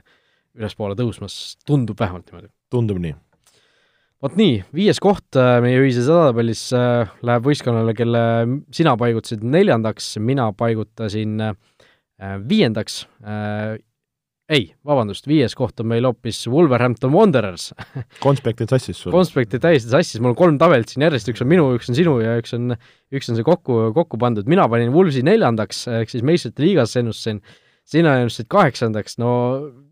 ülespoole tõusmas, tundub vähemalt niimoodi. tundub nii vot nii, viies koht äh, meie ühises edetabelis äh, läheb võistkonnale, kelle sina paigutasid neljandaks, mina paigutasin äh, viiendaks ei, vabandust, viies koht on meil hoopis Wolverhampton Wanderers. Konspektid sassis sul? konspektid täiesti sassis, mul on kolm tabelit siin järjest, üks on minu, üks on sinu ja üks on, üks on see kokku, kokku pandud, mina panin Wolvesi neljandaks, ehk siis meistrite liigas ennustasin sina ennustasid kaheksandaks, no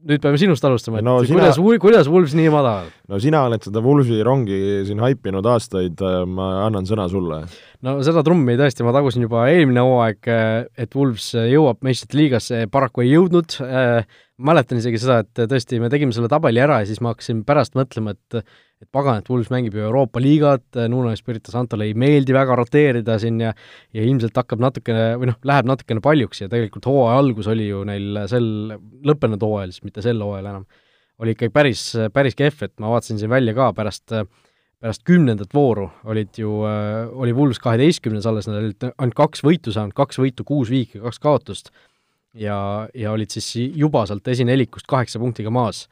nüüd peame sinust alustama, et no, sina... kuidas, kuidas Wools nii madal? no sina oled seda Woolsi rongi siin haipinud aastaid, äh, ma annan sõna sulle. no seda trummi tõesti ma tagusin juba eelmine hooaeg, äh, et Wolves jõuab meistrite liigasse, paraku ei jõudnud äh,, mäletan isegi seda, et tõesti, me tegime selle tabeli ära ja siis ma hakkasin pärast mõtlema, et et pagan, et Wools mängib ju Euroopa liigat, Nuno Espirito Santole ei meeldi väga roteerida siin ja ja ilmselt hakkab natukene, või noh, läheb natukene paljuks ja tegelikult hooaja algus oli ju neil sel lõppenud hooajal, siis mitte sel hooajal enam, oli ikkagi päris, päris kehv, et ma vaatasin siin välja ka pärast pärast kümnendat vooru olid ju, oli Wools kaheteistkümnes alles, nad olid ainult kaks võitu saanud, kaks võitu, kuus viiki, kaks kaotust. Ja, ja olid siis juba sealt esinelikust kaheksa punktiga maas.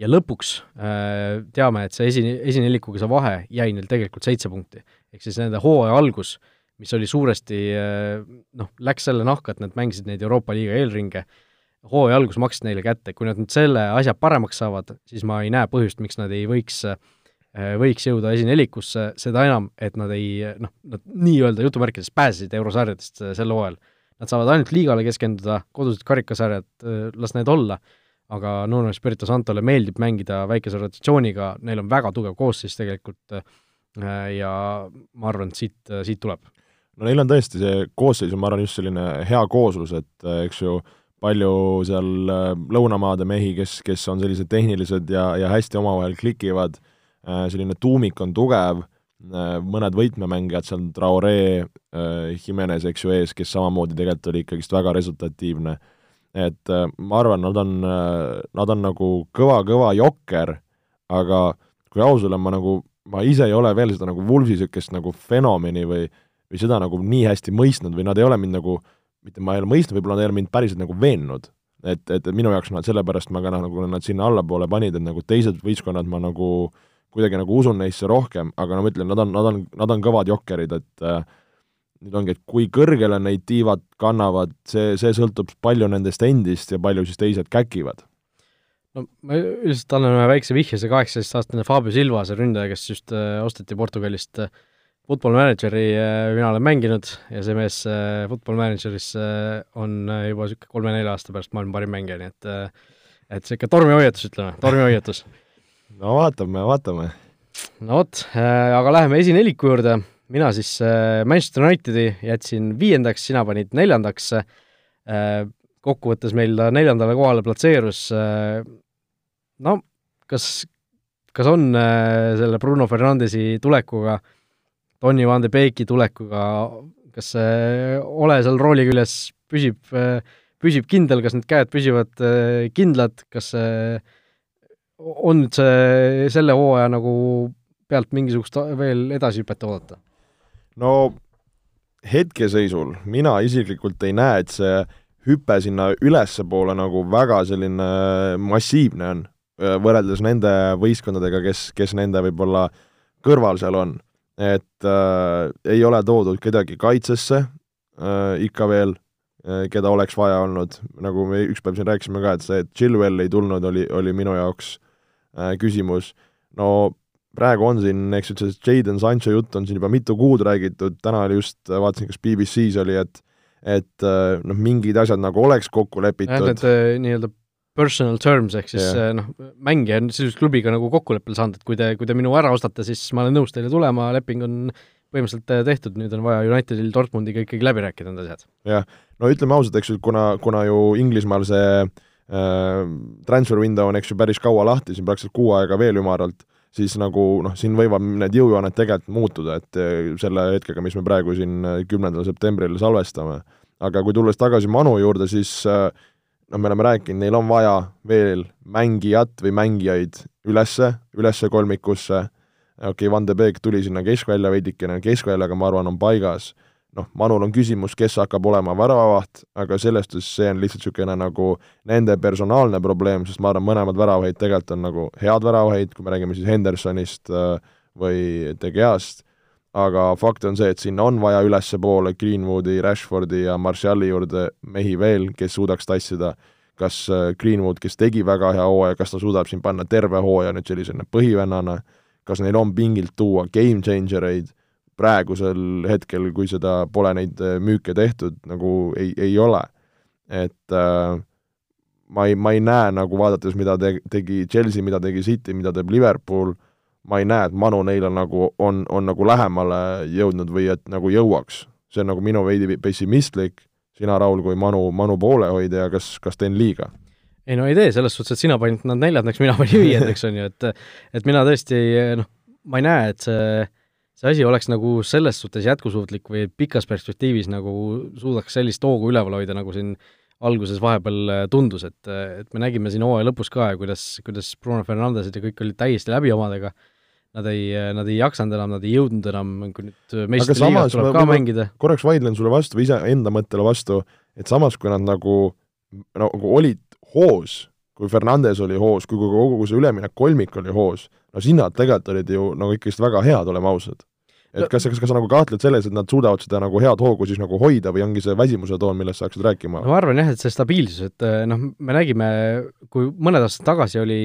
Ja lõpuks äh, teame, et see esi, esinelikuga see vahe jäi neil tegelikult seitse punkti. ehk siis nende hooaja algus mis oli suuresti noh, läks selle nahka, et nad mängisid neid Euroopa liiga eelringe, hooaja algus maksis neile kätte, kui nad nüüd selle asja paremaks saavad, siis ma ei näe põhjust, miks nad ei võiks võiks jõuda esinelikusse, seda enam, et nad ei noh, nad nii-öelda jutumärkides pääsesid eurosarjadest sel hooajal. Nad saavad ainult liigale keskenduda, kodused karikasarjad, las need olla aga Nuno Espirito Santole meeldib mängida väikese rotatsiooniga, neil on väga tugev koosseis tegelikult äh, ja ma arvan, et siit, siit tuleb. no neil on tõesti see koosseis on, ma arvan, just selline hea kooslus, et äh, eks ju, palju seal äh, lõunamaade mehi, kes, kes on sellised tehnilised ja, ja hästi omavahel klikivad, selline tuumik on tugev, mõned võtmemängijad seal, Traore, Jimenez, eks ju, ees, kes samamoodi tegelikult oli ikkagist väga resultatiivne. Et äh, ma arvan, nad on, äh, nad on nagu kõva-kõva jokker, aga kui aus olla, ma nagu, ma ise ei ole veel seda nagu Wolfsi niisugust nagu fenomeni või või seda nagu nii hästi mõistnud või nad ei ole mind nagu, mitte ma ei ole mõistnud, võib-olla nad ei ole mind päriselt nagu veennud. et, et minu jaoks nad, sellepärast ma ka nagu nad sinna allapoole panid, et nagu teised võistkonnad ma nagu kuidagi nagu usun neisse rohkem, aga no ma ütlen, nad on, nad on, nad on kõvad jokkerid, et äh, nüüd ongi, et kui kõrgele neid tiivad kannavad, see, see sõltub palju nendest endist ja palju siis teised käkivad. no ma üldiselt annan ühe väikse vihje, see kaheksateistaastane Fabio Silva, see ründaja, kes just äh, osteti Portugalist äh, Football Manageri äh, mina olen mänginud ja see mees äh, Football Manageris äh, on äh, juba niisugune kolme-nelja aasta pärast maailma parim mängija, nii et äh, et see ikka tormihoiatus, ütleme, tormihoiatus no vaatame, vaatame. no vot äh,, aga läheme esineliku juurde. Mina siis äh, Manchester Unitedi jätsin viiendaks, sina panid neljandaks. Äh,, kokkuvõttes meil ta neljandale kohale platseerus. Äh,, no kas, kas on äh, selle Bruno Fernandesi tulekuga, Tony Van de Beeki tulekuga, kas see ole seal rooli küljes püsib, püsib kindel, kas need käed püsivad äh, kindlad, kas see on nüüd see selle hooaja nagu pealt mingisugust veel edasihüpet oodata? no hetkeseisul mina isiklikult ei näe, et see hüpe sinna ülespoole nagu väga selline massiivne on, võrreldes nende võistkondadega, kes, kes nende võib-olla kõrval seal on. Et äh, ei ole toodud kedagi kaitsesse äh, ikka veel äh,, keda oleks vaja olnud, nagu me üks päev siin rääkisime ka, et see, et Chilwell ei tulnud, oli, oli minu jaoks äh, küsimus, no praegu on siin, eks ju, see Jaden Sancho jutt on siin juba mitu kuud räägitud, täna oli just, vaatasin, kas BBC-s oli, et et äh, noh, mingid asjad nagu oleks kokku lepitud. jah, need äh, nii-öelda personal terms ehk siis yeah. Äh, noh, mängija on sisuliselt klubiga nagu kokkuleppele saanud, et kui te, kui te minu ära ostate, siis ma olen nõus teile tulema, leping on põhimõtteliselt tehtud, nüüd on vaja Unitedil Dortmundiga ikkagi läbi rääkida need asjad. jah, no ütleme ausalt, eks ju, kuna, kuna ju Inglismaal see äh, transfer window on, eks ju, päris kaua lahti, siin praktiliselt kuu aega veel ümaralt siis nagu noh, siin võivad need jõujooned tegelikult muutuda, et eh, selle hetkega, mis me praegu siin eh, kümnendal septembril salvestame. aga kui tulles tagasi Manu juurde, siis eh, noh, me oleme rääkinud, neil on vaja veel mängijat või mängijaid ülesse, ülesse kolmikusse, okei okay,, Van de Beek tuli sinna keskvälja veidikene, keskväljaga ma arvan, on paigas. Noh, Manul on küsimus, kes hakkab olema väravavaht, aga selles suhtes see on lihtsalt niisugune nagu nende personaalne probleem, sest ma arvan, mõlemad väravahid tegelikult on nagu head väravahid, kui me räägime siis Hendersonist äh, või De Geast, aga fakt on see, et sinna on vaja ülespoole Greenwoodi, Rashfordi ja Marshalli juurde mehi veel, kes suudaks tassida, kas äh, Greenwood, kes tegi väga hea hooaja, kas ta suudab siin panna terve hooaja nüüd sellisena põhivennana, kas neil on pingilt tuua game changer eid? Praegusel hetkel, kui seda pole neid äh, müüke tehtud, nagu ei, ei ole. et äh, ma ei, ma ei näe nagu vaadates, mida te-, tegi Chelsea, mida tegi City, mida teeb Liverpool, ma ei näe, et Manu neile nagu on, on nagu lähemale jõudnud või et nagu jõuaks. see on nagu minu veidi pessimistlik, sina, Raul, kui Manu, Manu poolehoidja, kas, kas teen liiga? ei no ei tee, selles suhtes, et sina panid nad neljandaks, mina panin viiendaks, on ju, et et mina tõesti noh, ma ei näe, et see see asi oleks nagu selles suhtes jätkusuutlik või pikas perspektiivis nagu suudaks sellist hoogu üleval hoida, nagu siin alguses vahepeal äh, tundus, et, et me nägime siin hooaja lõpus ka, kuidas, kuidas Bruno Fernandesed ja kõik olid täiesti läbi omadega, nad ei, nad ei jaksanud enam, nad ei jõudnud enam, kui nüüd meistrite liigas tuleb ka mängida. korraks vaidlen sulle vastu või iseenda mõttele vastu, et samas, kui nad nagu, nagu olid hoos, kui Fernandes oli hoos, kui kogu see üleminek kolmik oli hoos, no sina tegelikult olid ju nagu ikkagist väga head, oleme ausad. et kas, kas, kas sa nagu kahtled selles, et nad suudavad seda nagu head hoogu siis nagu hoida või ongi see väsimuse toon, millest sa hakkasid rääkima? no ma arvan jah, et see stabiilsus, et eh, noh, me nägime, kui mõned aastad tagasi oli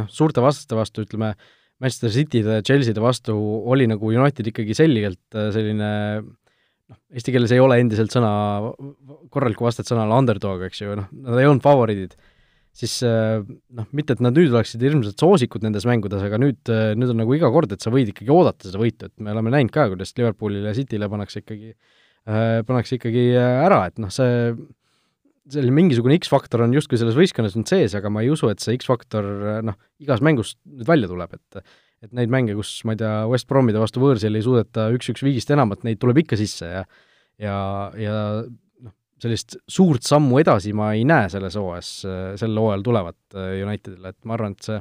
noh, suurte vastaste vastu, ütleme, Manchester City'de, Chelsea'de vastu oli nagu United ikkagi selgelt eh, selline noh, eesti keeles ei ole endiselt sõna, korralikku vastet sõnale underdog, eks ju, noh, nad ei olnud favoriidid. Siis äh, noh, mitte et nad nüüd oleksid hirmsad soosikud nendes mängudes, aga nüüd, äh, nüüd on nagu iga kord, et sa võid ikkagi oodata seda võitu, et me oleme näinud ka, kuidas Liverpoolile ja Cityle pannakse ikkagi äh,, pannakse ikkagi äh, ära, et noh, see selline mingisugune X-faktor on justkui selles võistkonnas nüüd sees, aga ma ei usu, et see X-faktor noh, igas mängus nüüd välja tuleb, et et neid mänge, kus ma ei tea, West Bromide vastu võõrsil ei suudeta üks-üks viigist enamat, neid tuleb ikka sisse ja ja, ja sellist suurt sammu edasi ma ei näe selles hooajas, sel hooajal tulevat äh, Unitedile, et ma arvan, et see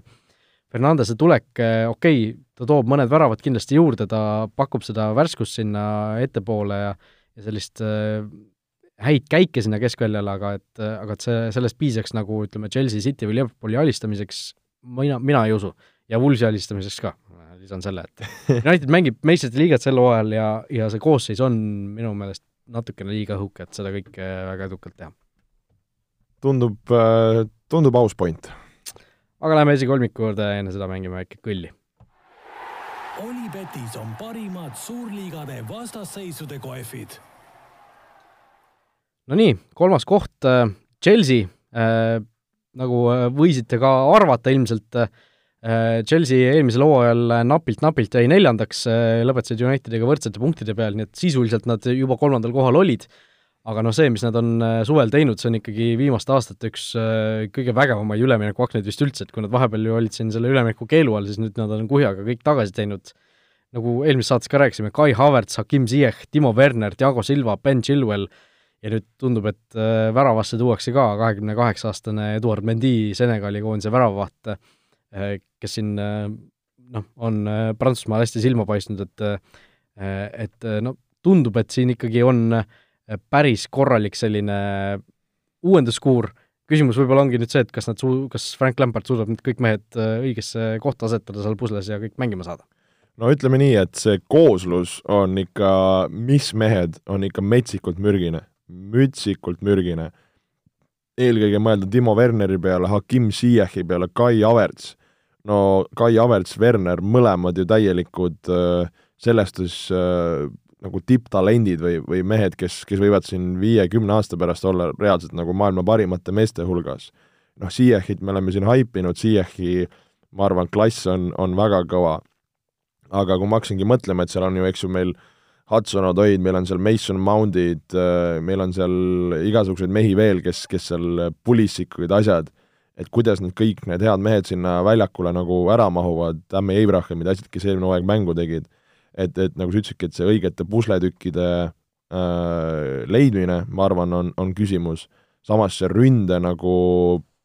Fernandese tulek, äh, okei okay,, ta toob mõned väravad kindlasti juurde, ta pakub seda värskust sinna ettepoole ja ja sellist äh, häid käike sinna keskväljale, aga et, aga et see, sellest piisaks nagu ütleme, Chelsea, City või Liverpooli alistamiseks, mina, mina ei usu. ja Woolsi alistamiseks ka, lisan selle, et United mängib meistrite liigat sel hooajal ja, ja see koosseis on minu meelest natukene liiga õhuke, et seda kõike väga edukalt teha. tundub, äh, tundub aus point. aga lähme esikolmiku juurde, enne seda mängime väike kõlli. Olipetis on parimad suurliigade vastasseisude kohvid. Nonii, kolmas koht, äh, Chelsea. Äh,, nagu äh, võisite ka arvata ilmselt Chelsea eelmisel hooajal napilt-napilt jäi neljandaks, lõpetasid Unitediga võrdsete punktide peal, nii et sisuliselt nad juba kolmandal kohal olid, aga noh, see, mis nad on suvel teinud, see on ikkagi viimaste aastate üks kõige vägevamaid üleminekuaknaid vist üldse, et kui nad vahepeal ju olid siin selle ülemineku keelu all, siis nüüd nad on kuhjaga kõik tagasi teinud, nagu eelmises saates ka rääkisime, Kai Havertz, Hakim Ziyech, Timo Werner, Thiago Silva, Ben Chilwell ja nüüd tundub, et väravasse tuuakse ka kahekümne kaheksa aastane Eduard Mendy, Senegali koondise väravavaht, Äh, kes siin äh, noh, on äh, Prantsusmaal hästi silma paistnud, et et no tundub, et siin ikkagi on päris korralik selline uuenduskuur, küsimus võib-olla ongi nüüd see, et kas nad suu-, kas Frank Lampard suudab nüüd kõik mehed õigesse kohta asetada seal pusles ja kõik mängima saada? no ütleme nii, et see kooslus on ikka, mis mehed, on ikka metsikult mürgine, mütsikult mürgine. eelkõige mõelda Timo Werneri peale, Hakim Ziyechi peale, Kai Havertz no Kai Havertz, Werner, mõlemad ju täielikud äh, sellest siis äh, nagu tipptalendid või, või mehed, kes, kes võivad siin viie-kümne aasta pärast olla reaalselt nagu maailma parimate meeste hulgas. noh, Ziyechit me oleme siin haipinud, Ziyechi ma arvan, klass on, on väga kõva. aga kui ma hakkasingi mõtlema, et seal on ju, eks ju, meil Hudson Odoid, meil on seal Mason Mount'id, äh, meil on seal igasuguseid mehi veel, kes, kes seal Pulissikuid, asjad et kuidas need kõik need head mehed sinna väljakule nagu ära mahuvad, Tammy Abrahamid, asjad, kes eelmine hooaeg mängu tegid, et, et nagu sa ütlesidki, et see õigete pusletükkide äh, leidmine, ma arvan, on, on küsimus, samas see ründe nagu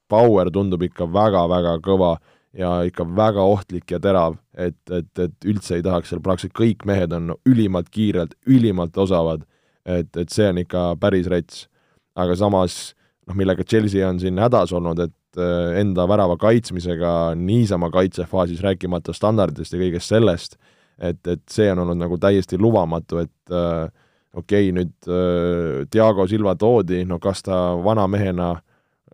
power tundub ikka väga-väga kõva ja ikka väga ohtlik ja terav, et, et, et üldse ei tahaks seal praktiliselt kõik mehed on ülimalt kiired, ülimalt osavad, et, et see on ikka päris rets. aga samas noh, millega Chelsea on siin hädas olnud, et Äh, enda värava kaitsmisega niisama kaitsefaasis, rääkimata standarditest ja kõigest sellest, et, et see on olnud nagu täiesti lubamatu, et äh, okei okay,, nüüd äh, Diego Silva toodi, no kas ta vana mehena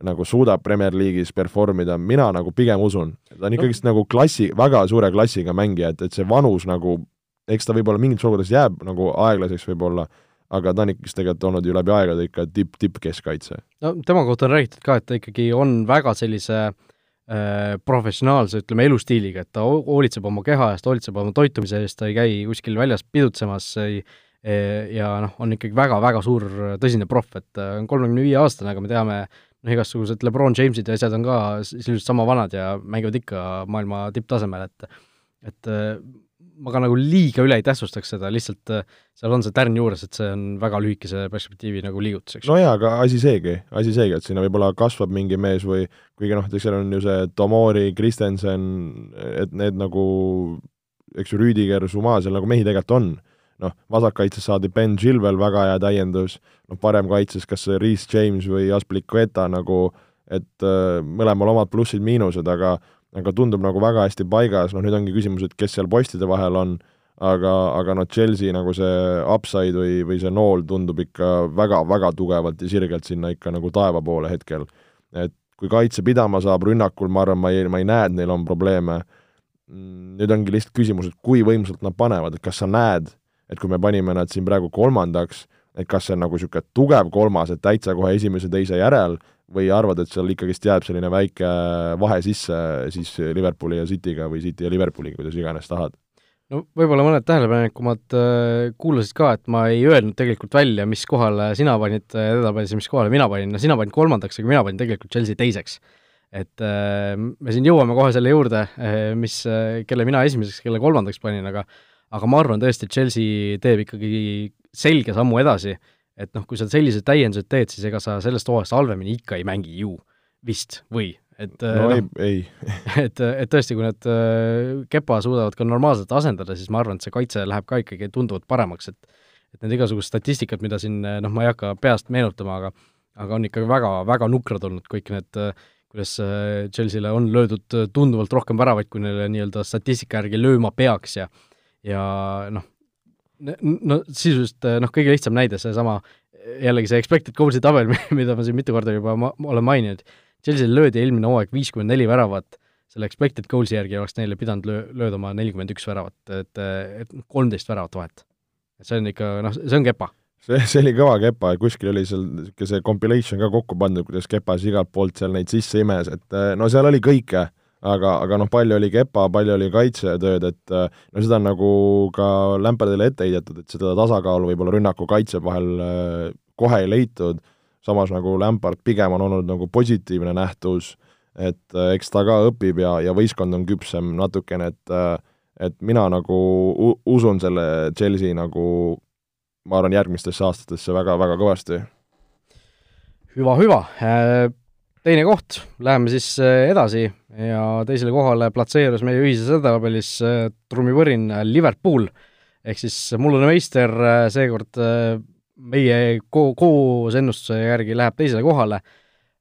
nagu suudab Premier League'is perform ida, mina nagu pigem usun. ta on ikkagist no. nagu klassi, väga suure klassiga mängija, et, et see vanus nagu, eks ta võib-olla mingites olukordades jääb nagu aeglaseks võib-olla, aga ta on ikkagist tegelikult olnud ju läbi aegade ikka tipp, tippkeskkaitse. no tema kohta on räägitud ka, et ta ikkagi on väga sellise äh, professionaalse, ütleme, elustiiliga, et ta hoolitseb oma keha eest, hoolitseb oma toitumise eest, ta ei käi kuskil väljas pidutsemas, ei e, ja noh, on ikkagi väga-väga suur tõsine proff, et äh, on kolmekümne viie aastane, aga me teame, noh, igasugused Lebron Jamesid ja asjad on ka sisuliselt sama vanad ja mängivad ikka maailma tipptasemel, et et äh, ma ka nagu liiga üle ei tähtsustaks seda, lihtsalt äh, seal on see tärn juures, et see on väga lühikese perspektiivi nagu liigutus, eks. no jaa, aga asi seegi, asi seegi, et sinna võib-olla kasvab mingi mees või kuigi noh, seal on ju see Tomori, Kristensen, et need nagu eks ju, Rüüdiger, Suma, seal nagu mehi tegelikult on. Noh, vasakkaitses saadi Ben Chilwell, väga hea täiendus, noh, paremkaitses kas see Reece James või Aspilicueta nagu, et äh, mõlemal omad plussid-miinused, aga aga tundub nagu väga hästi paigas, noh nüüd ongi küsimus, et kes seal postide vahel on, aga, aga noh, Chelsea nagu see upside või, või see nool tundub ikka väga-väga tugevalt ja sirgelt sinna ikka nagu taeva poole hetkel. et kui kaitse pidama saab rünnakul, ma arvan, ma ei, ma ei näe, et neil on probleeme. Mm, nüüd ongi lihtsalt küsimus, et kui võimsalt nad panevad, et kas sa näed, et kui me panime nad siin praegu kolmandaks, et kas see on nagu niisugune tugev kolmas, et täitsa kohe esimese-teise järel, või arvad, et seal ikkagist jääb selline väike vahe sisse siis Liverpooli ja Cityga või City ja Liverpooliga, kuidas iganes tahad? no võib-olla mõned tähelepanelikumad äh, kuulasid ka, et ma ei öelnud tegelikult välja, mis kohale sina panid, teda panin, mis kohale mina panin, no sina panid kolmandaks, aga mina panin tegelikult Chelsea teiseks. et äh, me siin jõuame kohe selle juurde, äh, mis, kelle mina esimeseks, kelle kolmandaks panin, aga aga ma arvan tõesti, et Chelsea teeb ikkagi selge sammu edasi, et noh, kui sa sellised täiendused teed, siis ega sa sellest hooajast halvemini ikka ei mängi ju, vist, või? et no noh, ei, ei. et, et tõesti, kui nad äh, Kepa suudavad ka normaalselt asendada, siis ma arvan, et see kaitse läheb ka ikkagi tunduvalt paremaks, et et need igasugused statistikad, mida siin noh, ma ei hakka peast meenutama, aga aga on ikka väga, väga nukrad olnud kõik need, kuidas Chelsea'le on löödud tunduvalt rohkem väravaid, kui neile nii-öelda statistika järgi lööma peaks ja ja noh, no sisuliselt noh, kõige lihtsam näide, seesama jällegi see expected goals'i tabel, mida ma siin mitu korda juba ma, olen maininud, Chelsea'l löödi eelmine hooaeg viiskümmend neli väravat, selle expected goals'i järgi oleks neile pidanud löö-, löödama nelikümmend üks väravat, et, et kolmteist väravat vahet. see on ikka, noh, see on kepa. see, see oli kõva kepa ja kuskil oli seal niisugune see compilation ka kokku pandud, kuidas kepas igalt poolt seal neid sisse imes, et no seal oli kõike, aga, aga noh, palju oli kepa, palju oli kaitsetööd, et no seda on nagu ka Lämperdile ette heidetud, et seda tasakaalu võib-olla rünnaku-kaitse vahel kohe ei leitud samas nagu Lampard pigem on olnud nagu positiivne nähtus, et äh, eks ta ka õpib ja, ja võistkond on küpsem natukene, et äh, et mina nagu usun selle Chelsea nagu ma arvan, järgmistesse aastatesse väga-väga kõvasti. hüva, hüva. Äh, teine koht, läheme siis edasi ja teisele kohale platseerus meie ühises edetabelis trummivõrin Liverpool, ehk siis mullane meister seekord meie ko-, koos ennustuse järgi läheb teisele kohale,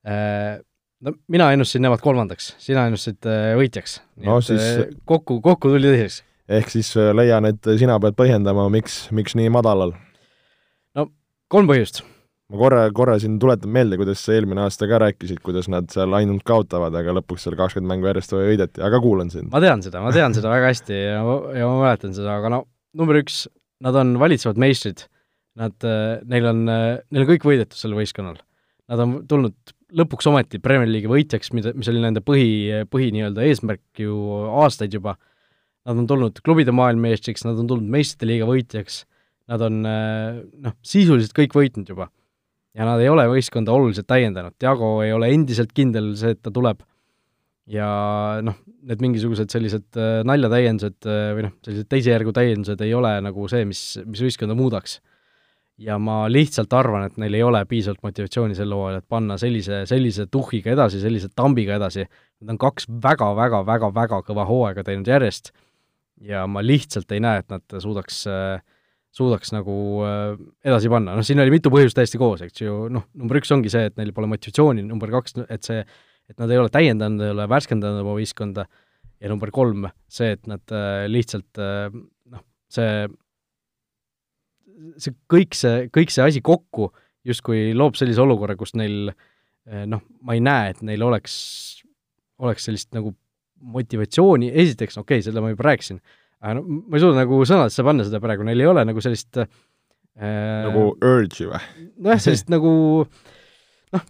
äh, no mina ennustasin nemad kolmandaks, sina ennustasid äh, võitjaks. no siis äh, kokku, kokku tuli teiseks. ehk siis leian, et sina pead põhjendama, miks, miks nii madalal? no kolm põhjust. Ma korra, korra siin tuletan meelde, kuidas sa eelmine aasta ka rääkisid, kuidas nad seal ainult kaotavad, aga lõpuks seal kakskümmend mängu järjest võideti, aga kuulan sind. ma tean seda, ma tean seda väga hästi ja, ja ma mäletan seda, aga no number üks, nad on valitsevad meistrid Nad, äh, neil on, äh, neil on kõik võidetud sellel võistkonnal. Nad on tulnud lõpuks ometi Premier League'i võitjaks, mida, mis oli nende põhi, põhi nii-öelda eesmärk ju aastaid juba. Nad on tulnud klubide maailmameistriks, nad on tulnud meistrite liiga võitjaks, nad on äh, noh, sisuliselt kõik võitnud juba. Ja nad ei ole võistkonda oluliselt täiendanud, Diago ei ole endiselt kindel see, et ta tuleb, ja noh, need mingisugused sellised naljatäiendused või noh, sellised teise järgu täiendused ei ole nagu see, mis, mis võistkonda muudaks. Ja ma lihtsalt arvan, et neil ei ole piisavalt motivatsiooni sel hooajal, et panna sellise, sellise tuhhiga edasi, sellise tambiga edasi, nad on kaks väga-väga-väga-väga kõva hooaega teinud järjest. Ja ma lihtsalt ei näe, et nad suudaks, suudaks nagu äh, edasi panna, noh siin oli mitu põhjust täiesti koos, eks ju, noh, number üks ongi see, et neil pole motivatsiooni, number kaks, et see, et nad ei ole täiendanud, ei ole värskendanud oma võistkonda, ja number kolm, see, et nad äh, lihtsalt äh, noh, see see kõik see, kõik see asi kokku justkui loob sellise olukorra, kus neil noh, ma ei näe, et neil oleks, oleks sellist nagu motivatsiooni, esiteks, okei okay,, seda ma juba rääkisin, aga no ma ei suuda nagu sõnadesse panna seda praegu, neil ei ole nagu sellist äh, nagu urge'i või? nojah, sellist nagu noh,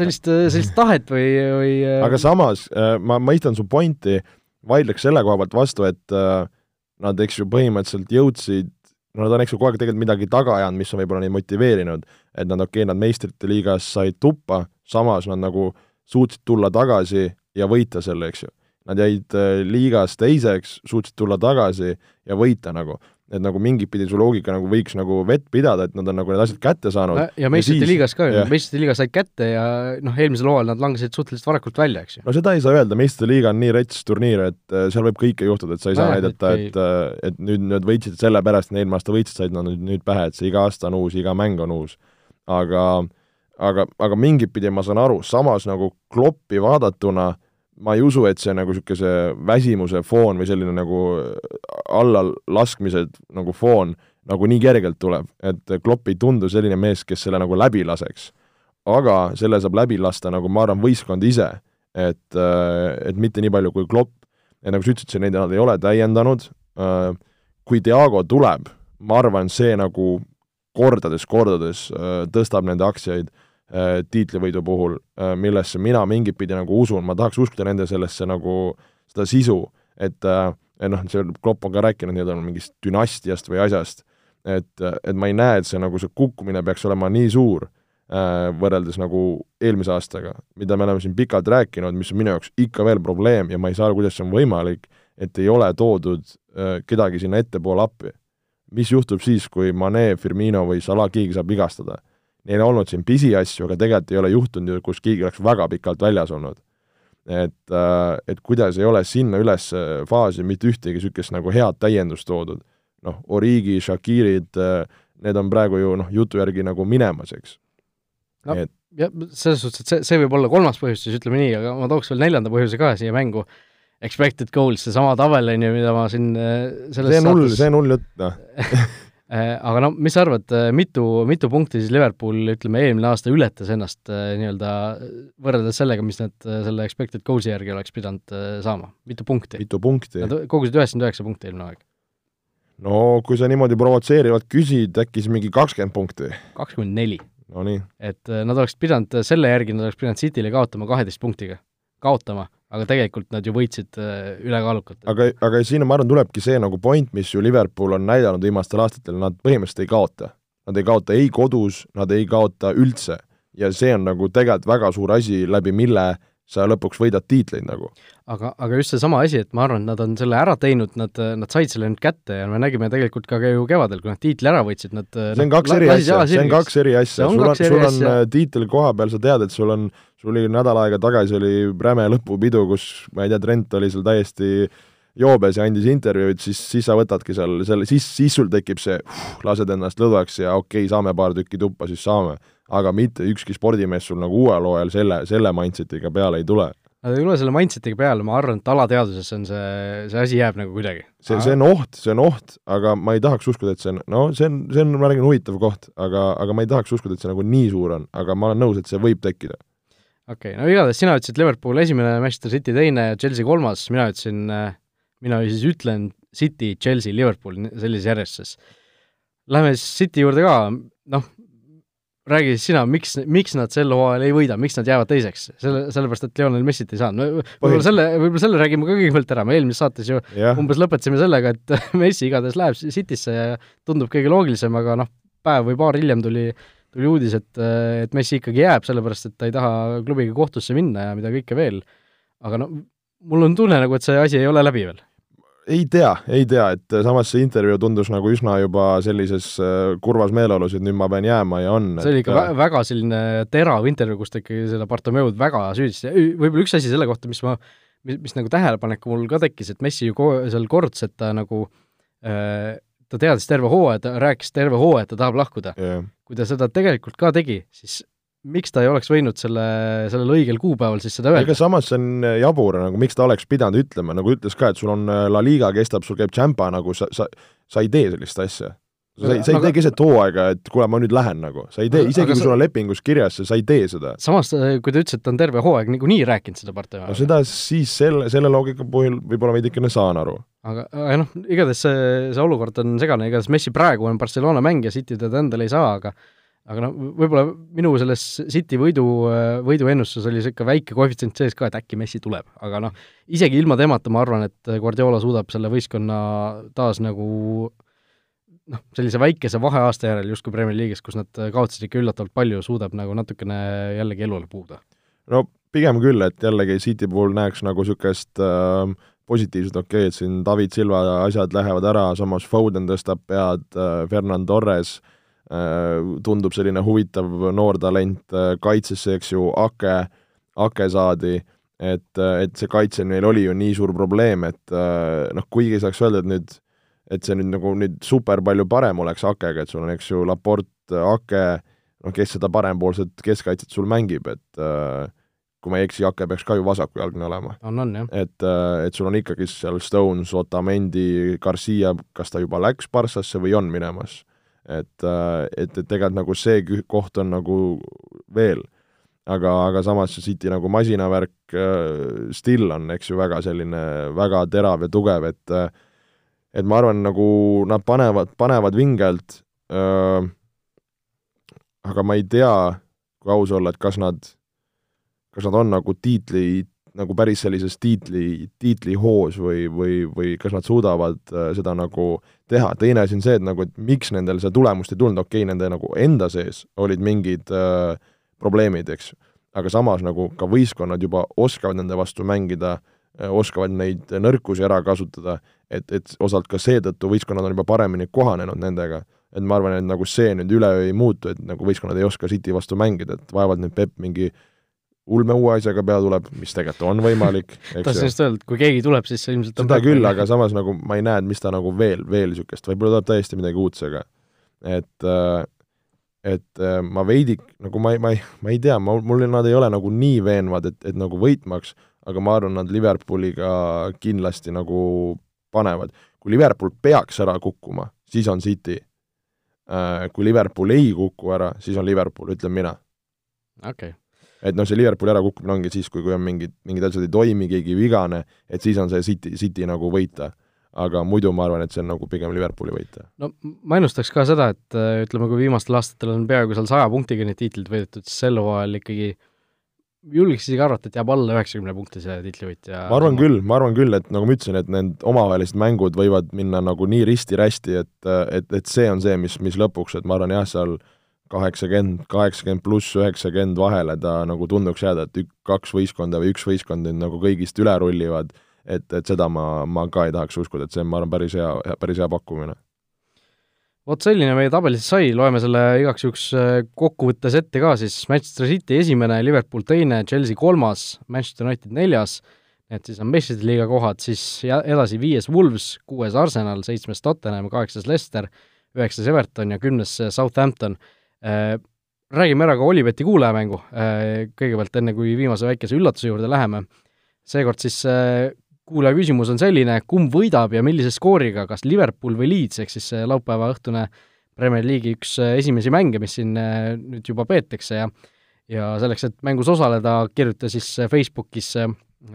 sellist, sellist tahet või, või äh, aga samas ma mõistan su pointi, vaidleks selle koha pealt vastu, et äh, nad, eks ju, põhimõtteliselt jõudsid no nad on, eks ju, kogu aeg tegelikult midagi taga ajanud, mis on võib-olla neid motiveerinud, et nad, okei okay,, nad meistrite liigas said tuppa, samas nad nagu suutsid tulla tagasi ja võita selle, eks ju. Nad jäid äh, liigas teiseks, suutsid tulla tagasi ja võita nagu et nagu mingit pidi su loogika nagu võiks nagu vett pidada, et nad on nagu need asjad kätte saanud. ja meistrite siis... liigas ka ju, meistrite liigas said kätte ja noh, eelmisel hooajal nad langesid suhteliselt varakult välja, eks ju. no seda ei saa öelda, meistrite liiga on nii rets turniir, et äh, seal võib kõike juhtuda, et sa ei saa näidata, et, et, äh, et nüüd nad võitsid sellepärast, et eelmine aasta võitsid, said nad nüüd, nüüd pähe, et see iga aasta on uus, iga mäng on uus. aga, aga, aga mingit pidi ma saan aru, samas nagu Kloppi vaadatuna ma ei usu, et see nagu niisuguse väsimuse foon või selline nagu allalaskmise nagu foon nagu nii kergelt tuleb, et Klopp ei tundu selline mees, kes selle nagu läbi laseks. aga selle saab läbi lasta nagu ma arvan, võistkond ise, et, et mitte nii palju kui Klopp, et nagu sa ütlesid, neid nad ei ole täiendanud, kui Diago tuleb, ma arvan, see nagu kordades-kordades tõstab nende aktsiaid tiitlivõidu puhul, millesse mina mingit pidi nagu usun, ma tahaks uskuda nende sellesse nagu seda sisu, et et noh, see Klopp on ka rääkinud nii-öelda mingist dünastiast või asjast, et, et ma ei näe, et see nagu see kukkumine peaks olema nii suur äh, võrreldes nagu eelmise aastaga, mida me oleme siin pikalt rääkinud, mis on minu jaoks ikka veel probleem ja ma ei saa aru, kuidas see on võimalik, et ei ole toodud äh, kedagi sinna ettepoole appi. mis juhtub siis, kui Mane, Firmino või Salah, keegi saab vigastada? Neil on olnud siin pisiasju, aga tegelikult ei ole juhtunud ju, kus keegi oleks väga pikalt väljas olnud. Et, äh, et kuidas ei ole sinna üles faasi mitte ühtegi niisugust nagu head täiendust toodud. noh, Origi, Shakirid, äh, need on praegu ju noh, jutu järgi nagu minemas, eks. No, et jah, selles suhtes, et see, see võib olla kolmas põhjus siis, ütleme nii, aga ma tooks veel neljanda põhjuse ka siia mängu, expected goals, seesama tabel, on ju, mida ma siin äh, selles see on hull, see on hull jutt, noh. Äh, aga no mis sa arvad, äh, mitu, mitu punkti siis Liverpool, ütleme, eelmine aasta ületas ennast äh, nii-öelda võrreldes sellega, mis nad selle expected goals'i järgi oleks pidanud saama, mitu punkti? mitu punkti? Nad kogusid üheksakümmend üheksa punkti eelmine aeg. no kui sa niimoodi provotseerivalt küsid, äkki siis mingi kakskümmend punkti? kakskümmend neli. Nonii. et nad oleks pidanud, selle järgi nad oleks pidanud Cityle kaotama kaheteist punktiga. kaotama aga tegelikult nad ju võitsid äh, ülekaalukalt. aga, aga siin, ma arvan, tulebki see nagu point, mis ju Liverpool on näidanud viimastel aastatel, nad põhimõtteliselt ei kaota. Nad ei kaota ei kodus, nad ei kaota üldse. ja see on nagu tegelikult väga suur asi, läbi mille sa lõpuks võidad tiitleid nagu. aga, aga just seesama asi, et ma arvan, et nad on selle ära teinud, nad, nad said selle nüüd kätte ja me nägime tegelikult ka ju kevadel, kui nad tiitli ära võitsid, nad see on kaks eri asja, see on kaks eri asja, sul on, sul on äh, tiitel koha peal, sa tead, et sul on, sul oli nädal aega tagasi oli räme lõpupidu, kus ma ei tea, Trent oli seal täiesti joobes ja andis intervjuud, siis, siis sa võtadki seal selle, siis, siis sul tekib see, lased ennast lõdvaks ja okei okay,, saame paar tükki tuppa, siis saame aga mitte ükski spordimees sul nagu uuel hooajal selle, selle mindsetiga peale ei tule. Nad ei tule selle mindsetiga peale, ma arvan, et alateadvuses on see, see asi jääb nagu kuidagi. see, see on oht, see on oht, aga ma ei tahaks uskuda, et see on, no see on, see on, ma räägin, huvitav koht, aga, aga ma ei tahaks uskuda, et see nagu nii suur on, aga ma olen nõus, et see võib tekkida. okei okay,, no igatahes sina ütlesid Liverpool esimene, Manchester City teine ja Chelsea kolmas, mina ütlesin, mina siis ütlen City, Chelsea, Liverpool sellises järjestuses. Läheme siis City juurde ka, noh, räägi sina, miks, miks nad sel hooajal ei võida, miks nad jäävad teiseks? selle, sellepärast, et Lionel Messit ei saanud. võib-olla selle, võib-olla selle räägime ka kõigepealt ära, me eelmises saates ju yeah. umbes lõpetasime sellega, et Messi igatahes läheb Citysse ja tundub kõige loogilisem, aga noh, päev või paar hiljem tuli, tuli uudis, et, et Messi ikkagi jääb, sellepärast et ta ei taha klubiga kohtusse minna ja mida kõike veel. aga no mul on tunne nagu, et see asi ei ole läbi veel ei tea, ei tea, et samas see intervjuu tundus nagu üsna juba sellises äh, kurvas meeleolus, et nüüd ma pean jääma ja on. see oli ikka et... väga selline terav intervjuu, kus ta ikkagi seda Bartomeud väga süüdistas võib-olla üks asi selle kohta, mis ma, mis, mis nagu tähelepanek mul ka tekkis, et Messi ju seal kordas, et ta nagu äh, ta teadis terve hooaja, ta rääkis terve hooaja, et ta tahab lahkuda yeah.. kui ta seda tegelikult ka tegi, siis miks ta ei oleks võinud selle, sellel õigel kuupäeval siis seda öelda? ega samas see on äh, jabur, nagu miks ta oleks pidanud ütlema, nagu ütles ka, et sul on äh, La Liga kestab, sul käib Champa, nagu sa, sa, sa ei tee sellist asja. sa ei, sa ei aga... tee keset hooaega, et kuule, ma nüüd lähen nagu, sa ei tee, isegi kui sa... sul on lepingus kirjas sa ei tee seda. samas, äh, kui ta ütles, et ta on terve hooaeg niikuinii rääkinud seda Bartomeaga. no seda siis selle, selle loogika puhul võib-olla veidikene saan aru. aga, aga noh, igatahes see, see olukord on segane, igatahes Messi praegu on Barcelona mängija, City teda endale ei saa, aga aga noh, võib-olla minu selles City võidu, võiduennustuses oli niisugune väike koefitsient sees ka, et äkki Messi tuleb, aga noh, isegi ilma temata ma arvan, et Guardiola suudab selle võistkonna taas nagu noh, sellise väikese vaheaasta järel justkui Premier League'is, kus nad kaotasid ikka üllatavalt palju, suudab nagu natukene jällegi elule puhuda. no pigem küll, et jällegi City puhul näeks nagu niisugust äh, positiivset, okei okay,, et siin David Silva asjad lähevad ära, samas Foden tõstab pead äh,, Fernand Torres Äh, tundub selline huvitav noor talent äh, kaitsesse, eks ju, Ake, Ake saadi, et, et see kaitse neil oli ju nii suur probleem, et äh, noh, kuigi saaks öelda, et nüüd, et see nüüd nagu nüüd super palju parem oleks Akega, et sul on, eks ju, Laport, Ake, noh, kes seda parempoolset keskkaitset sul mängib, et kui ma ei eksi, Jake peaks ka ju vasakujalgne olema. on, on jah. et, et sul on ikkagi seal Stones, Otamendi, Garcia, kas ta juba läks Barssasse või on minemas. Et, et, et tegelikult nagu see koht on nagu veel. Aga, aga samas see City nagu masinavärk äh, still on, eks ju, väga selline, väga terav ja tugev, et et ma arvan, nagu nad panevad, panevad vingelt äh,, aga ma ei tea, kui aus olla, et kas nad, kas nad on nagu tiitli, nagu päris sellises tiitli, tiitlihoos või, või, või kas nad suudavad äh, seda nagu teha, teine asi on see, et nagu, et miks nendel seda tulemust ei tulnud, okei okay,, nende nagu enda sees olid mingid äh, probleemid, eks. aga samas nagu ka võistkonnad juba oskavad nende vastu mängida, äh, oskavad neid nõrkusi ära kasutada, et, et osalt ka seetõttu võistkonnad on juba paremini kohanenud nendega. et ma arvan, et nagu see nüüd üleöö ei muutu, et nagu võistkonnad ei oska City vastu mängida, et vaevalt nüüd Pepp mingi ulme uue asjaga peale tuleb, mis tegelikult on võimalik. tahtsin just öelda, et kui keegi tuleb, siis see ilmselt seda küll, aga samas nagu ma ei näe, et mis ta nagu veel, veel niisugust, võib-olla tuleb täiesti midagi uut seega. et äh, et äh, ma veidi, nagu ma ei, ma ei, ma ei tea, ma, mul nad ei ole nagu nii veenvad, et, et nagu võitmaks, aga ma arvan, nad Liverpooliga kindlasti nagu panevad. kui Liverpool peaks ära kukkuma, siis on City. Äh, kui Liverpool ei kuku ära, siis on Liverpool, ütlen mina. okei okay. Et noh, see Liverpooli ärakukkumine ongi siis, kui, kui on mingid, mingid asjad ei toimi, keegi vigane, et siis on see City, City nagu võita aga muidu ma arvan, et see on nagu pigem Liverpooli võit. no ma ennustaks ka seda, et äh, ütleme, kui viimastel aastatel on peaaegu seal saja punktiga need tiitlid võidetud, siis sel hooajal ikkagi julgeks isegi arvata, et jääb alla üheksakümne punkti see tiitlivõitja. ma arvan küll, ma arvan küll, et nagu ma ütlesin, et need omavahelised mängud võivad minna nagu nii risti-rästi, et, et, et see on see, mis, mis lõpuks, et ma arvan jah, seal kaheksakümmend, kaheksakümmend pluss üheksakümmend vahele ta nagu tunduks jääda, et ük-, kaks võistkonda või üks võistkond nüüd nagu kõigist üle rullivad et, et seda ma, ma ka ei tahaks uskuda, et see on, ma arvan, päris hea, päris hea pakkumine. vot selline meie tabelis sai, loeme selle igaks juhuks äh, kokkuvõttes ette ka siis, Manchester City esimene, Liverpool teine, Chelsea kolmas, Manchester United neljas, need siis on meistrite liiga kohad, siis edasi viies Wolves, kuues Arsenal, seitsmes Tottenham, kaheksas Leicester, üheksas Everton ja kümnes Southampton. Äh, räägime ära ka Olibeti kuulajamängu, äh, kõigepealt enne, kui viimase väikese üllatuse juurde läheme. seekord siis kuulaja küsimus on selline, kumb võidab ja millise skooriga, kas Liverpool või Leeds, ehk siis laupäeva õhtune Premier League'i üks äh, esimesi mänge, mis siin äh, nüüd juba peetakse ja ja selleks, et mängus osaleda, kirjuta siis äh, Facebookis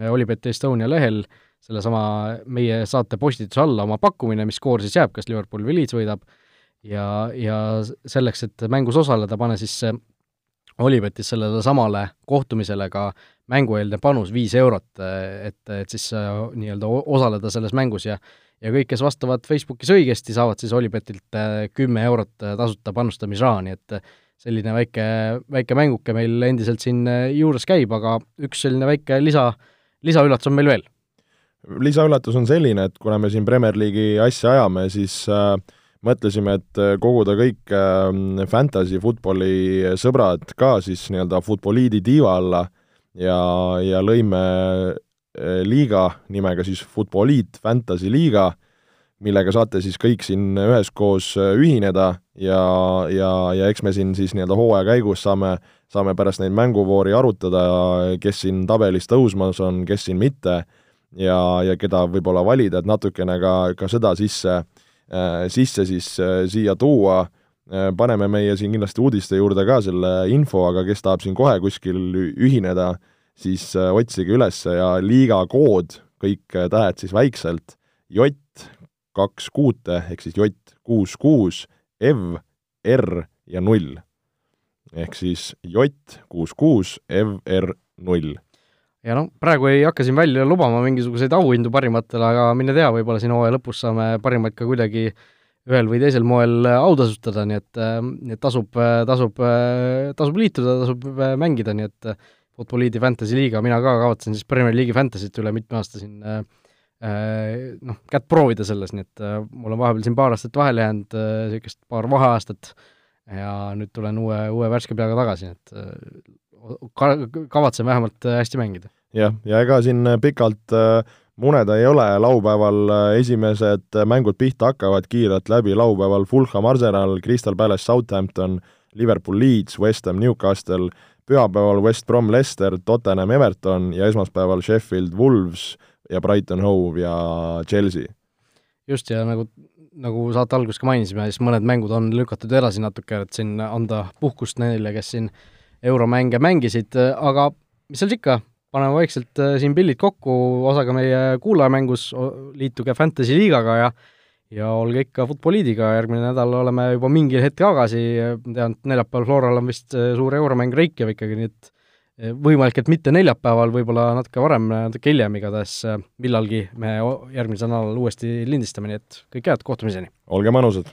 Olipet Estonia lehel sellesama meie saate postituse alla oma pakkumine, mis skoor siis jääb, kas Liverpool või Leeds võidab, ja, ja selleks, et mängus osaleda, pane siis Olipetis sellele samale kohtumisele ka mängueelne panus viis eurot, et, et siis äh, nii-öelda osaleda selles mängus ja ja kõik, kes vastavad Facebookis õigesti, saavad siis Olipetilt äh, kümme eurot äh, tasuta panustamisraha, nii et selline väike, väike mänguke meil endiselt siin juures käib, aga üks selline väike lisa, lisaüllatus on meil veel. lisaüllatus on selline, et kuna me siin Premier League'i asja ajame, siis äh, mõtlesime, et koguda kõik äh, fantasy footballi sõbrad ka siis nii-öelda Futboliidi tiiva alla äh, ja, ja lõime eh, liiga nimega siis Futboliit Fantasy liiga, millega saate siis kõik siin üheskoos ühineda ja, ja, ja eks me siin siis nii-öelda hooaja käigus saame, saame pärast neid mänguvoori arutada, kes siin tabelis tõusmas on, kes siin mitte, ja, ja keda võib-olla valida, et natukene ka, ka seda sisse, sisse siis siia tuua. Äh, paneme meie siin kindlasti uudiste juurde ka selle info, aga kes tahab siin kohe kuskil ühineda, siis äh, otsige üles ja liiga kood, kõik äh, tähed siis väikselt, J kaks kuute ehk siis J kuus kuus, EV, R ja null. ehk siis J kuus kuus, EV, R null ja noh, praegu ei hakka siin välja lubama mingisuguseid auhindu parimatele, aga mine tea, võib-olla siin hooaja lõpus saame parimaid ka kuidagi äh, ühel või teisel moel äh, autasustada, nii et, äh, nii et tasub, äh, tasub, tasub liituda, tasub mängida, nii et Futboliidi Fantasy liiga, mina ka kavatsen siis Premier League'i Fantasy't üle mitme aasta siin noh, kätt proovida selles, nii et mul on vahepeal siin paar aastat vahele jäänud, niisugust paar vaheaastat, ja nüüd tulen uue, uue värske peaga tagasi, et kavatsen vähemalt hästi mängida. jah, ja ega siin pikalt äh, muneda ei ole, laupäeval äh, esimesed äh, mängud pihta hakkavad kiirelt läbi, laupäeval Fulham Arsenal, Crystal Palace Southampton, Liverpool Leeds, West Ham Newcastle, pühapäeval West Brom Leicester, Tottenham Everton ja esmaspäeval Sheffield Wolves ja Brighton Hove ja Chelsea. just, ja nagu, nagu saate alguses ka mainisime, siis mõned mängud on lükatud edasi natuke, et siin anda puhkust neile, kes siin euromänge mängisid, aga mis seal ikka, paneme vaikselt äh, siin pillid kokku osaga meie kuulajamängus, liituge Fantasy liigaga ja ja olge ikka Futboliidiga, järgmine nädal oleme juba mingil hetkel tagasi, tean, et neljapäeval Floral on vist äh, suur euromäng Reykjavikiga, nii et äh, võimalik, et mitte neljapäeval, võib-olla natuke varem, natuke hiljem, igatahes millalgi me järgmisel nädalal uuesti lindistame, nii et kõike head, kohtumiseni! olge mõnusad!